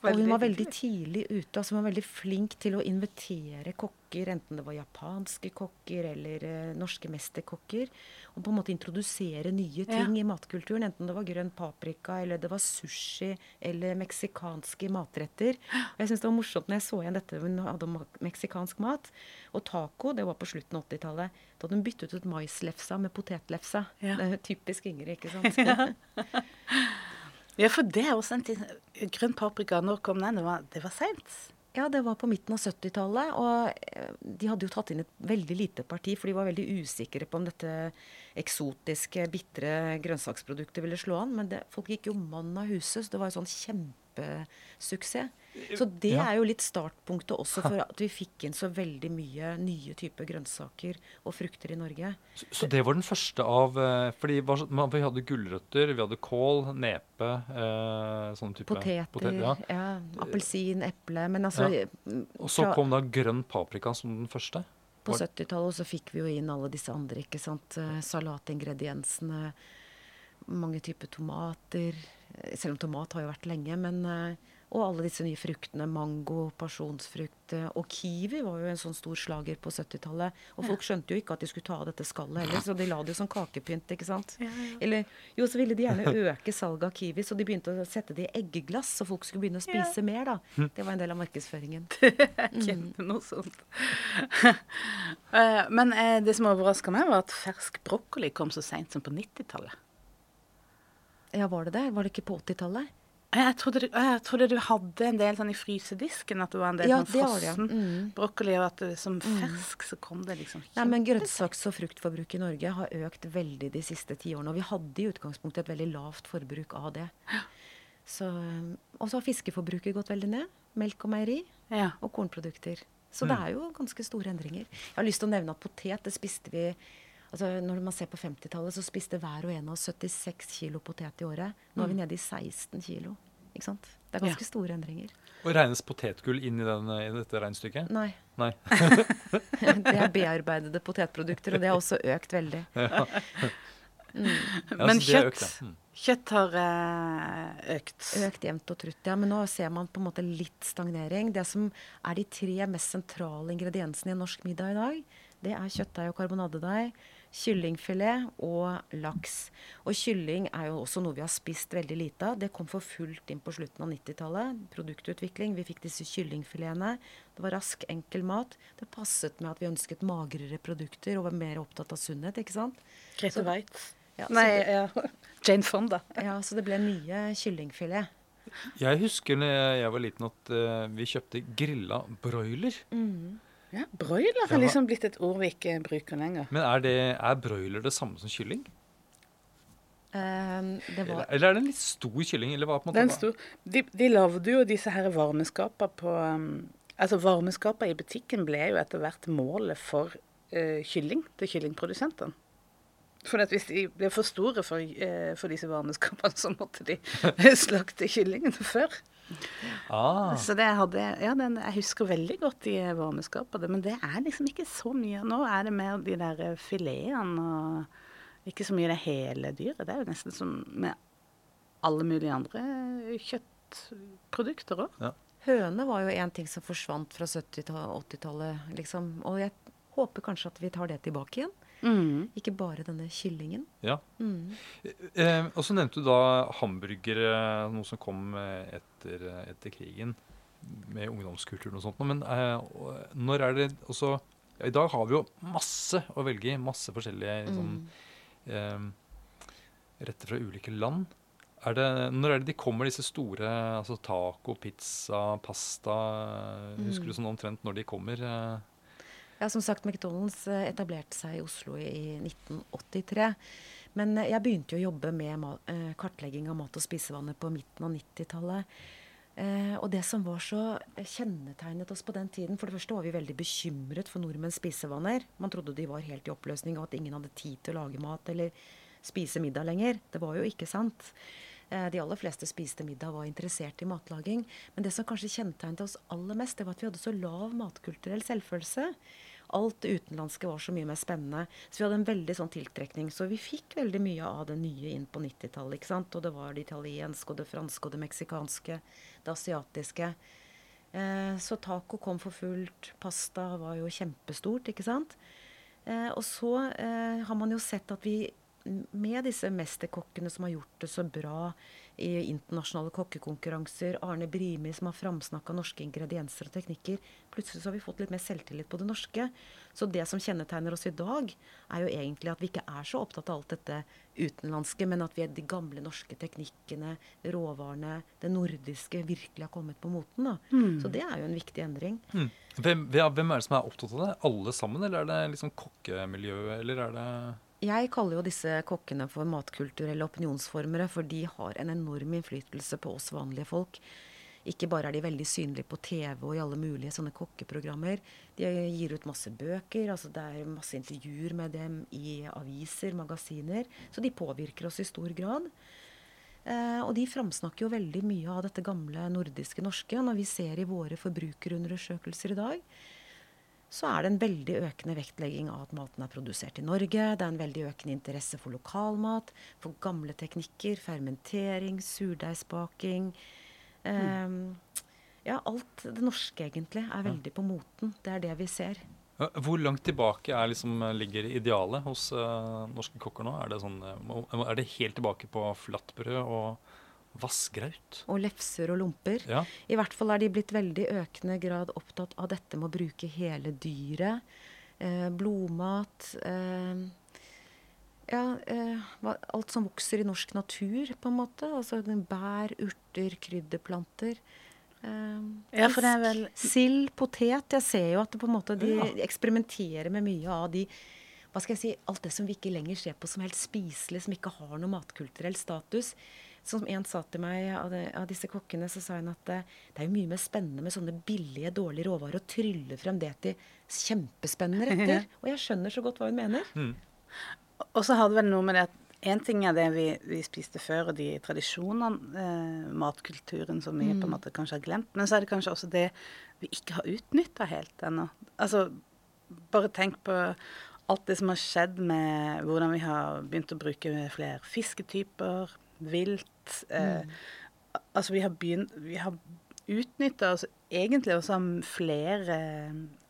Speaker 2: Og hun var veldig tidlig ute. altså Hun var veldig flink til å invitere kokker, enten det var japanske kokker eller eh, norske mesterkokker. Og på en måte introdusere nye ting i matkulturen. Enten det var grønn paprika, eller det var sushi, eller meksikanske matretter. Og jeg synes det var morsomt når jeg så igjen dette hun hadde om meksikansk mat. Og taco, det var på slutten av 80-tallet. Da hadde hun byttet ut maislefsa med potetlefsa.
Speaker 1: Ja.
Speaker 2: Det er jo typisk Ingrid, ikke sant?
Speaker 1: Ja, for det er også en ting Grønn paprika, når kom den? Det var, det var seint.
Speaker 2: Ja, det var på midten av 70-tallet. Og eh, de hadde jo tatt inn et veldig lite parti, for de var veldig usikre på om dette eksotiske, bitre grønnsaksproduktet ville slå an. Men det, folk gikk jo mann av huset, så det var jo sånn kjempesuksess. Så det
Speaker 3: Ja.
Speaker 2: er jo litt startpunktet også for at vi fikk inn så veldig mye nye typer grønnsaker og frukter i Norge.
Speaker 3: Så, så det var den første av eh, Fordi vi hadde gulrøtter, vi hadde kål, nepe eh, sånn type
Speaker 2: Poteter,
Speaker 3: potet-
Speaker 2: ja.
Speaker 3: ja.
Speaker 2: appelsin, eple. Men altså
Speaker 3: Ja.
Speaker 2: mm,
Speaker 3: Og så
Speaker 2: fra-
Speaker 3: kom da grønn paprika som den første.
Speaker 2: På 70-tallet så fikk vi jo inn alle disse andre, ikke sant. eh, Salatingrediensene, mange typer tomater. Selv om tomat har jo vært lenge, men eh, Og alle disse nye fruktene. Mango, pasjonsfrukt. eh, Og kiwi var jo en sånn stor slager på 70-tallet. Og folk skjønte jo ikke at de skulle ta av dette skallet heller, så de la det jo som kakepynt, ikke sant. Eller jo, så ville de gjerne øke salget av kiwi, så de begynte å sette det i eggeglass, så folk skulle begynne å spise mer, da. Det var en del av markedsføringen.
Speaker 1: Kjempe noe sånt. Men eh, det som overraska meg, var at fersk brokkoli kom så seint som på 90-tallet.
Speaker 2: Ja, var det det? Var det ikke på 80-tallet?
Speaker 1: Jeg trodde, du, jeg trodde du hadde en del sånn i frysedisken, at det var en del
Speaker 2: Ja,
Speaker 1: sånn
Speaker 2: frossen ja. Mm.
Speaker 1: brokkoli, og at det, som fersk så kom det liksom
Speaker 2: Nei, men Grønnsaks- og fruktforbruket i Norge har økt veldig de siste ti årene. Og vi hadde i utgangspunktet et veldig lavt forbruk av det. Så, og så har fiskeforbruket gått veldig ned. Melk og meieri
Speaker 1: Ja.
Speaker 2: og kornprodukter. Så det er jo ganske store endringer. Jeg har lyst til å nevne at potet, det spiste vi altså Når man ser på 50-tallet, så spiste hver og en av oss 76 kilo potet i året. Nå er vi nede i 16 kilo. Ikke sant? Det er ganske
Speaker 1: Ja.
Speaker 2: store endringer.
Speaker 3: Og regnes potetgull inn i, den, i dette regnestykket?
Speaker 2: Nei.
Speaker 3: Nei.
Speaker 2: Det er bearbeidede potetprodukter, og det har også økt veldig.
Speaker 3: Ja,
Speaker 1: Men kjøtt,
Speaker 3: økt. Mm.
Speaker 1: kjøtt har eh, økt.
Speaker 2: Økt jevnt og trutt, ja. Men nå ser man på en måte litt stagnering. Det som er de tre mest sentrale ingrediensene i en norsk middag i dag, det er kjøttdeig og karbonadedeig, kyllingfilet og laks. Og kylling er jo også noe vi har spist veldig lite av. Det kom for fullt inn på slutten av 90-tallet. Produktutvikling. Vi fikk disse kyllingfiletene. Det var rask, enkel mat. Det passet med at vi ønsket magrere produkter og var mer opptatt av sunnhet, ikke sant.
Speaker 1: Grete Waitz.
Speaker 2: Ja,
Speaker 1: Nei,
Speaker 2: det-
Speaker 1: ja. Jane Fonda.
Speaker 2: Ja, så det ble mye kyllingfilet.
Speaker 3: Jeg husker når jeg var liten at uh, vi kjøpte grilla broiler.
Speaker 1: Ja, broiler har liksom blitt et ord vi ikke bruker lenger.
Speaker 3: Men er, det, er broiler det samme som kylling?
Speaker 2: Um,
Speaker 3: var... Eller er det en litt stor kylling? eller hva på en måte?
Speaker 1: Den stor. De, de lagde jo disse her varmeskapene på um, Altså Varmeskapene i butikken ble jo etter hvert målet for uh, kylling til kyllingprodusentene. For hvis de ble for store for, uh, for disse barneskapene, så måtte de slakte kyllingene før. Ah. Så det hadde, ja, den, jeg husker veldig godt de varmeskapene. Men det er liksom ikke så mye. Nå er det mer de der filetene og ikke så mye det hele dyret. Det er jo nesten som med alle mulige andre kjøttprodukter òg. Ja.
Speaker 2: Høne var jo en ting som forsvant fra 70- og 80-tallet, liksom. Og jeg håper kanskje at vi tar det tilbake igjen. Mm. Ikke bare denne kyllingen.
Speaker 3: Ja. Mm. Eh, og så nevnte du da hamburgere, noe som kom etter, etter krigen med ungdomskulturen og sånt. Men eh, når er det også ja, I dag har vi jo masse å velge i. Masse forskjellige liksom, mm. eh, retter fra ulike land. Er det, når er det de kommer, disse store altså taco, pizza, pasta? Husker du mm. sånn omtrent når de kommer? Eh?
Speaker 2: Ja, som sagt, McDonald's eh, etablerte seg i Oslo i 1983. Men eh, jeg begynte jo å jobbe med eh, kartlegging av mat- og spisevaner på midten av 90-tallet. og det som var så kjennetegnet oss på den tiden For det første var vi veldig bekymret for nordmenns spisevaner. Man trodde de var helt i oppløsning, og at ingen hadde tid til å lage mat eller spise middag lenger. Det var jo ikke sant. De aller fleste spiste middag og var interessert i matlaging. Men det som kanskje kjennetegnet oss aller mest, det var at vi hadde så lav matkulturell selvfølelse. Alt det utenlandske var så mye mer spennende. Så vi hadde en veldig sånn tiltrekning. Så vi fikk veldig mye av det nye inn på 90-tallet. ikke sant? Og det var det italienske og det franske og det meksikanske. Det asiatiske. Eh, så taco kom for fullt. Pasta var jo kjempestort, ikke sant. Eh, og så eh, har man jo sett at vi med disse mesterkokkene som har gjort det så bra i internasjonale kokkekonkurranser. Arne Brimi som har framsnakka norske ingredienser og teknikker. Plutselig så har vi fått litt mer selvtillit på det norske. Så det som kjennetegner oss i dag, er jo egentlig at vi ikke er så opptatt av alt dette utenlandske, men at vi er de gamle norske teknikkene, råvarene, det nordiske virkelig har kommet på moten. da. Mm. Så det er jo en viktig endring. Mm.
Speaker 3: Hvem, hvem, er det som er opptatt av det? Alle sammen, eller er det liksom kokkemiljøet, eller er det
Speaker 2: jeg kaller jo disse kokkene for matkulturelle opinionsformere, for de har en enorm innflytelse på oss vanlige folk. Ikke bare er de veldig synlige på TV og i alle mulige sånne kokkeprogrammer. De gir ut masse bøker, altså det er masse intervjuer med dem i aviser, magasiner. Så de påvirker oss i stor grad. Eh, og de framsnakker jo veldig mye av dette gamle nordiske norske. Når vi ser i våre forbrukerundersøkelser i dag, så er det en veldig økende vektlegging av at maten er produsert i Norge. Det er en veldig økende interesse for lokalmat, for gamle teknikker, fermentering, surdeigsbaking. Um, ja, alt det norske egentlig er veldig på moten. Det er det vi ser.
Speaker 3: Hvor langt tilbake er liksom, ligger idealet hos uh, norske kokker nå? Er det, sånn, uh, er det helt tilbake på flatbrød og Vassgraut.
Speaker 2: Og lefser og lomper. Ja. I hvert fall er de blitt veldig økende grad opptatt av dette med å bruke hele dyret. Eh, blodmat. Eh, ja, eh, alt som vokser i norsk natur, på en måte. Altså bær, urter, krydderplanter. Eh, ja, for det er vel... Sild, potet. Jeg ser jo at på en måte de ja. eksperimenterer med mye av de hva skal jeg si, Alt det som vi ikke lenger ser på som helt spiselig, som ikke har noe matkulturell status. Som en sa til meg av, de, av disse kokkene, så sa hun at det, det er jo mye mer spennende med sånne billige, dårlige råvarer og trylle frem det til kjempespennende retter. Og jeg skjønner så godt hva hun mener. Mm.
Speaker 1: Og så har det vel noe med det at en ting er det vi, vi spiste før, og de tradisjonene, eh, matkulturen som vi mm. på en måte kanskje har glemt. Men så er det kanskje også det vi ikke har utnytta helt ennå. Altså, bare tenk på alt det som har skjedd med hvordan vi har begynt å bruke flere fisketyper, vilt. Eh, mm. Altså, vi har begynt Vi har utnytta oss egentlig også flere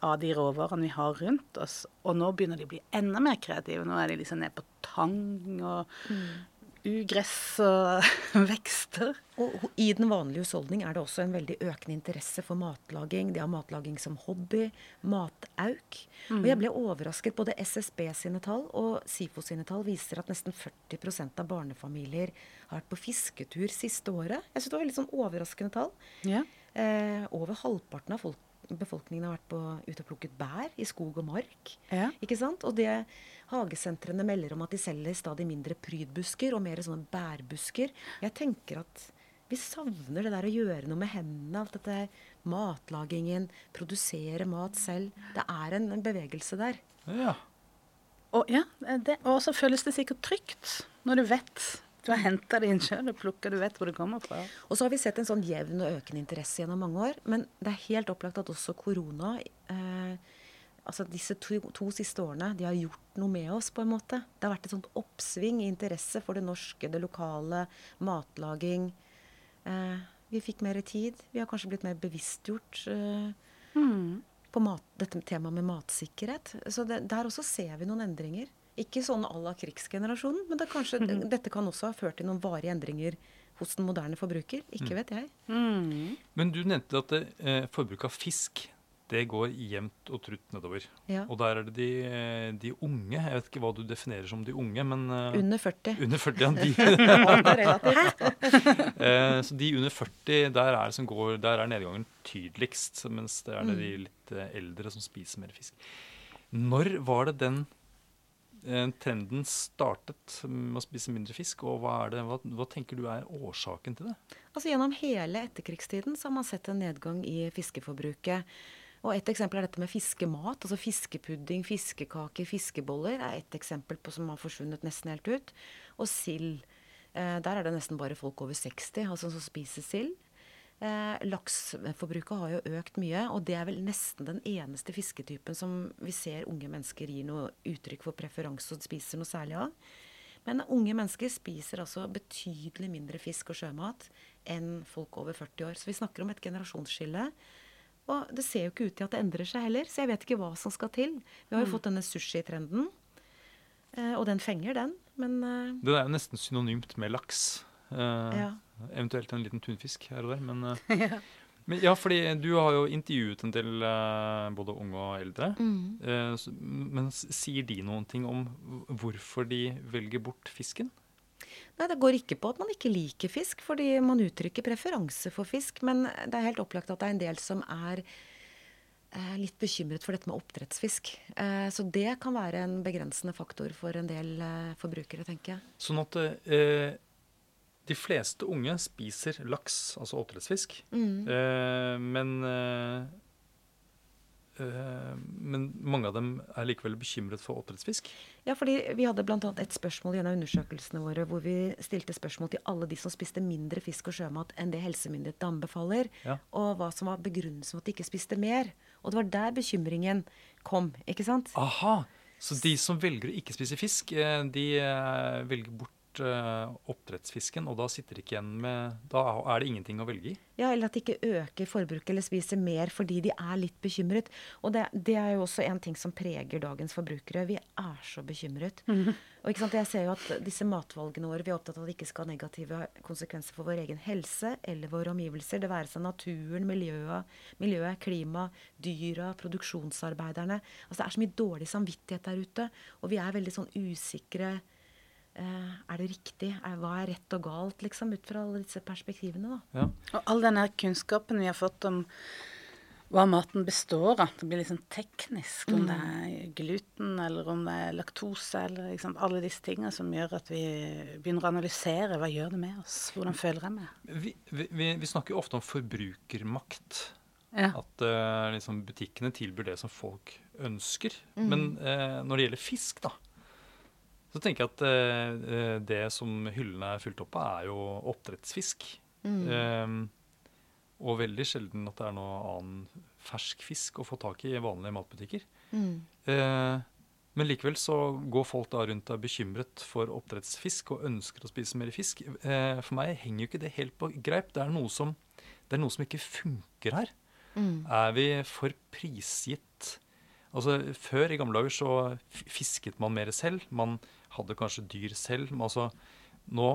Speaker 1: av de råvarene vi har rundt oss. Og nå begynner de å bli enda mer kreative. Nå er de liksom nede på tang og mm ugress og vekster.
Speaker 2: Og I den vanlige husholdning er det også en veldig økende interesse for matlaging. De har matlaging som hobby. Matauk. Mm. Og jeg ble overrasket. Både SSB sine tall og SIFO sine tall viser at nesten 40% av barnefamilier har vært på fisketur siste året. Jeg synes det var veldig sånn overraskende tall. Ja. Eh, over halvparten av folk befolkningen har vært på, ute og plukket bær i skog og mark.
Speaker 1: Ja.
Speaker 2: Ikke sant? Og det hagesentrene melder om at de selger stadig mindre prydbusker og mer sånne bærbusker. Jeg tenker at vi savner det der å gjøre noe med hendene. Alt dette matlagingen, produsere mat selv. Det er en, en bevegelse der.
Speaker 3: Ja.
Speaker 1: Og, ja, det, og så føles det sikkert trygt når du vet du har henta det inn sjøl og plukka, du vet hvor det kommer fra.
Speaker 2: Og så har vi sett en sånn jevn og økende interesse gjennom mange år. Men det er helt opplagt at også korona eh, Altså disse to, to, siste årene, de har gjort noe med oss, på en måte. Det har vært et sånt oppsving i interesse for det norske, det lokale, matlaging. Eh, vi fikk mer tid. Vi har kanskje blitt mer bevisstgjort eh, mm. på mat, dette temaet med matsikkerhet. Så det, der også ser vi noen endringer. Ikke sånn à la krigsgenerasjonen, men det kanskje, mm. dette kan også ha ført til noen varige endringer hos den moderne forbruker. Ikke mm. vet jeg.
Speaker 3: Mm. Men du nevnte at det, eh, forbruk av fisk det går jevnt og trutt nedover. Ja. Og der er det de, eh, de, unge. Jeg vet ikke hva du definerer som de unge, men uh,
Speaker 2: Under 40.
Speaker 3: Under 40, ja. De, uh, så de under 40, der er, som går, der er nedgangen tydeligst. Mens det er det de mm. litt eldre som spiser mer fisk. Når var det den trenden startet med å spise mindre fisk, og hva, det, hva, hva, tenker du er årsaken til det?
Speaker 2: Altså Gjennom hele etterkrigstiden så har man sett en nedgang i fiskeforbruket. Og Et eksempel er dette med fiskemat. altså Fiskepudding, fiskekaker, fiskeboller er et eksempel på som har forsvunnet nesten helt ut. Og sild. Eh, der er det nesten bare folk over 60 altså som spiser sild. Eh, Laksforbruket har jo økt mye, og det er vel nesten den eneste fisketypen som vi ser unge mennesker gir noe uttrykk for preferanse og spiser noe særlig av. Men unge mennesker spiser altså betydelig mindre fisk og sjømat enn folk over 40 år. Så vi snakker om et generasjonsskille og det ser jo ikke ut til at det endrer seg heller, så jeg vet ikke hva som skal til. Vi har jo mm. fått denne sushitrenden, eh, og den fenger, den. Men eh,
Speaker 3: Det er jo nesten synonymt med laks. Eh, ja. Eventuelt en liten tunfisk her og der. Men, eh, ja. men, ja, fordi du har jo intervjuet en del eh, både unge og eldre. Mm. Men sier de noen ting om hvorfor de velger bort fisken?
Speaker 2: Nei, Det går ikke på at man ikke liker fisk, fordi man uttrykker preferanse for fisk. Men det er helt opplagt at det er en del som er eh, litt bekymret for dette med oppdrettsfisk. Eh, så det kan være en begrensende faktor for en del forbrukere, tenker jeg.
Speaker 3: Sånn at eh, de fleste unge spiser laks, altså oppdrettsfisk. Mm. Eh, men eh, Eh, men mange av dem er likevel bekymret for oppdrettsfisk?
Speaker 2: Ja, fordi vi hadde bl.a. et spørsmål gjennom undersøkelsene våre hvor vi stilte spørsmål til alle de som spiste mindre fisk og sjømat enn det helsemyndighetene anbefaler, ja. og hva som var begrunnelsen for at de ikke spiste mer. Og det var der bekymringen kom, ikke sant?
Speaker 3: Aha, Så de som velger å ikke spise fisk, de velger bort oppdrettsfisken, og da sitter de ikke igjen med Da er det ingenting å velge i.
Speaker 2: Ja, eller at de ikke øker forbruket eller spiser mer fordi de er litt bekymret. Og det, det er jo også en ting som preger dagens forbrukere. Vi er så bekymret. Mm. Og ikke sant, Jeg ser jo at disse matvalgene våre, vi er opptatt av at det ikke skal ha negative konsekvenser for vår egen helse eller våre omgivelser. Det være seg naturen, miljøet, miljøet klima, dyra, produksjonsarbeiderne. Altså Det er så mye dårlig samvittighet der ute. Og vi er veldig sånn usikre Eh, er det riktig? Er, hva er rett og galt, liksom, ut fra alle disse perspektivene? da?
Speaker 1: Ja. Og all denne kunnskapen vi har fått om hva maten består av. Det blir liksom teknisk, om mm. det er gluten eller om det er laktose eller liksom, alle disse tingene som gjør at vi begynner å analysere hva gjør det med oss. Hvordan føler jeg meg?
Speaker 3: Vi, vi, vi snakker jo ofte om forbrukermakt. Ja. At uh, liksom, butikkene tilbyr det som folk ønsker. Mm. Men uh, når det gjelder fisk, da, så tenker jeg at eh, det som hyllene er fylt opp av, er jo oppdrettsfisk. Mm. Eh, og veldig sjelden at det er noe annen fersk fisk å få tak i i vanlige matbutikker. Mm. Eh, men likevel så går folk da rundt og er bekymret for oppdrettsfisk og ønsker å spise mer fisk. Uh, for meg henger jo ikke det helt på greip. Det er noe som, er noe som ikke funker her. Mm. Er vi for prisgitt Altså, Før i gamle dager så fisket man mer selv. Man hadde kanskje dyr selv. Men altså, nå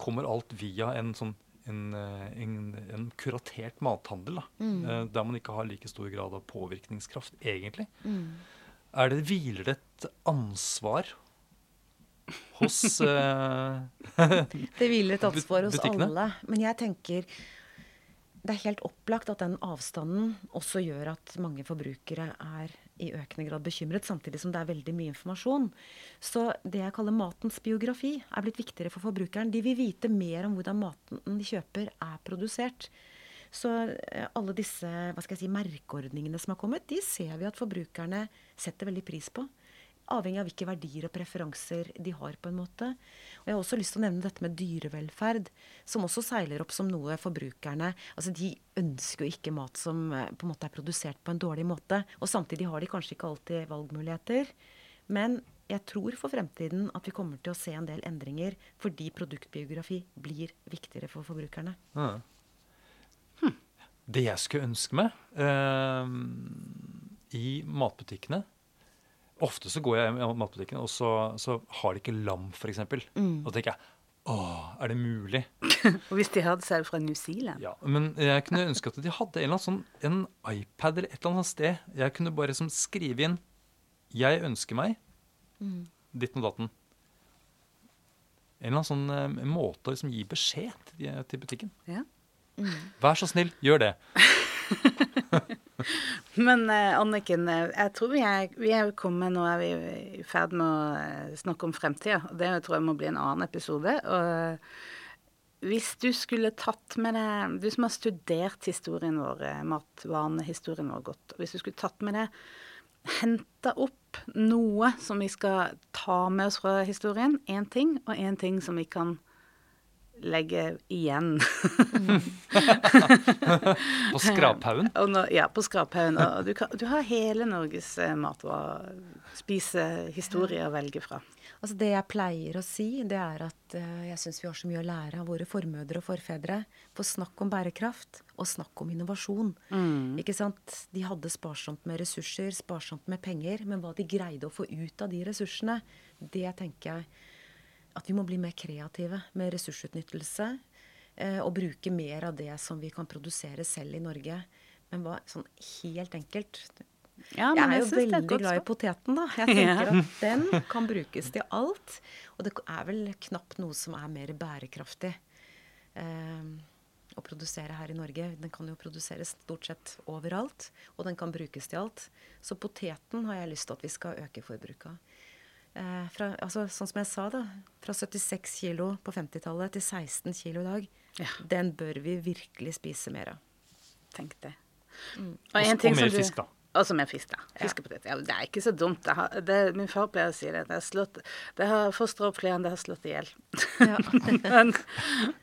Speaker 3: kommer alt via en sånn en, eh, en, en kuratert mathandel, da, mm. Eh, der man ikke har like stor grad av påvirkningskraft, egentlig. Mm. Er det, Hviler det et ansvar hos uh,
Speaker 2: Det hviler et ansvar hos alle. Men jeg tenker det er helt opplagt at den avstanden også gjør at mange forbrukere er i økende grad bekymret, samtidig som det er veldig mye informasjon. Så det jeg kaller matens biografi, er blitt viktigere for forbrukeren. De vil vite mer om hvordan maten de kjøper, er produsert. Så eh, alle disse hva skal jeg si, merkeordningene som har kommet, de ser vi at forbrukerne setter veldig pris på avhengig av hvilke verdier og preferanser de har. på en måte. Og Jeg har også lyst til å nevne dette med dyrevelferd, som også seiler opp som noe forbrukerne altså De ønsker jo ikke mat som eh, på en måte er produsert på en dårlig måte. Og samtidig har de kanskje ikke alltid valgmuligheter. Men jeg tror for fremtiden at vi kommer til å se en del endringer fordi produktbiografi blir viktigere for forbrukerne. Ja.
Speaker 3: Hm. Det jeg skulle ønske meg uh, i matbutikkene Ofte så går jeg i matbutikken, og så, så har de ikke lam, f.eks. Mm. Og så tenker jeg Åh, er det mulig?
Speaker 1: og hvis de hadde, så er det fra New Zealand.
Speaker 3: Ja, Men jeg kunne ønske at de hadde en, sånn, en iPad eller et eller annet sted. Jeg kunne bare som, skrive inn 'Jeg ønsker meg mm. ditten og datten'. En eller annen sånn uh, måte å liksom gi beskjed til, til butikken. Ja. Mm. Vær så snill, gjør det.
Speaker 1: Men uh, Anniken, eh, jeg tror vi er, vi er kommet Nå er vi i ferd med å eh, snakke om fremtida. Det tror jeg må bli en annen episode. Og hvis du skulle tatt med deg Du som har studert historien vår, matvanehistorien vår godt. Hvis du skulle tatt med deg Henta opp noe som vi skal ta med oss fra historien. Én ting, og én ting som vi kan legge igjen.
Speaker 3: på skraphaugen?
Speaker 1: Ja, på skraphaugen. Og du, du, har hele Norges eh, matvarer, spisehistorie å velge fra.
Speaker 2: Altså Det jeg pleier å si, det er at uh, jeg syns vi har så mye å lære av våre formødre og forfedre. For snakk om bærekraft, og snakk om innovasjon. Mm. Ikke sant? De hadde sparsomt med ressurser, sparsomt med penger. Men hva de greide å få ut av de ressursene, det tenker jeg at vi må bli mer kreative med ressursutnyttelse. Eh, og bruke mer av det som vi kan produsere selv i Norge. Men hva, sånn helt enkelt ja, Jeg er jo veldig er glad i poteten, da. Jeg tenker ja. at den kan brukes til alt. Og det er vel knapt noe som er mer bærekraftig eh, å produsere her i Norge. Den kan jo produseres stort sett overalt, og den kan brukes til alt. Så poteten har jeg lyst til at vi skal øke forbruket av. Eh, fra, altså, sånn som jeg sa, da. Fra 76 kilo på 50-tallet til 16 kilo i dag. Ja. Den bør vi virkelig spise mer av.
Speaker 1: Tenk det.
Speaker 3: Mm. Og, og, og mer fisk, da.
Speaker 1: Og så mer fisk, da. Fiskepotet. Ja, det er ikke så dumt. Det har, det, min far pleier å si det. Det har, slått, det har fostra opp flere enn det har slått i hjel. Ja. men,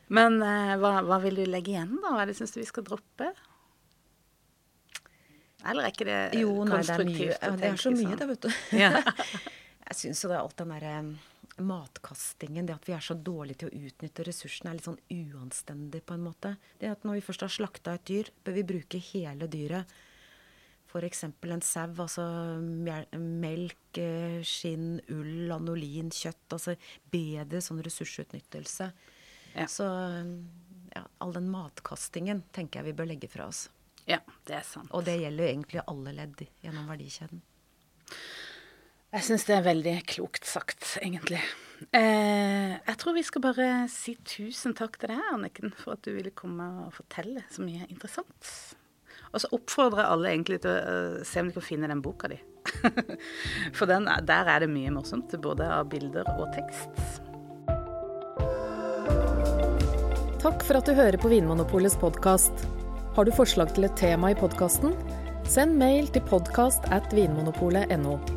Speaker 1: men uh, hva, hva, vil du legge igjen, da? Hva er det syns du vi skal droppe? Eller er ikke det jo, nei, konstruktivt?
Speaker 2: Det er, mye, det er så mye, sånn? det, vet du. Ja. Jeg syns jo det er alt den derre matkastingen, det at vi er så dårlige til å utnytte ressursene, er litt sånn uanstendig på en måte. Det at når vi først har slakta et dyr, bør vi bruke hele dyret. F.eks. en sau, altså melk, eh, skinn, ull, anolin, kjøtt. Altså bedre sånn ressursutnyttelse. Ja. Så ja, all den matkastingen tenker jeg vi bør legge fra oss.
Speaker 1: Ja, det er sant.
Speaker 2: Og det gjelder jo egentlig alle ledd gjennom verdikjeden.
Speaker 1: Jeg syns det er veldig klokt sagt, egentlig. Eh, jeg tror vi skal bare si tusen takk til deg, Anniken, for at du ville komme og fortelle så mye interessant. Og så oppfordrer jeg alle egentlig til å uh, se om de kan finne den boka di. for den, der er det mye morsomt, både av bilder og tekst.
Speaker 4: Takk for at du hører på Vinmonopolets podkast. Har du forslag til et tema i podkasten? Send mail til podkast at vinmonopolet.no.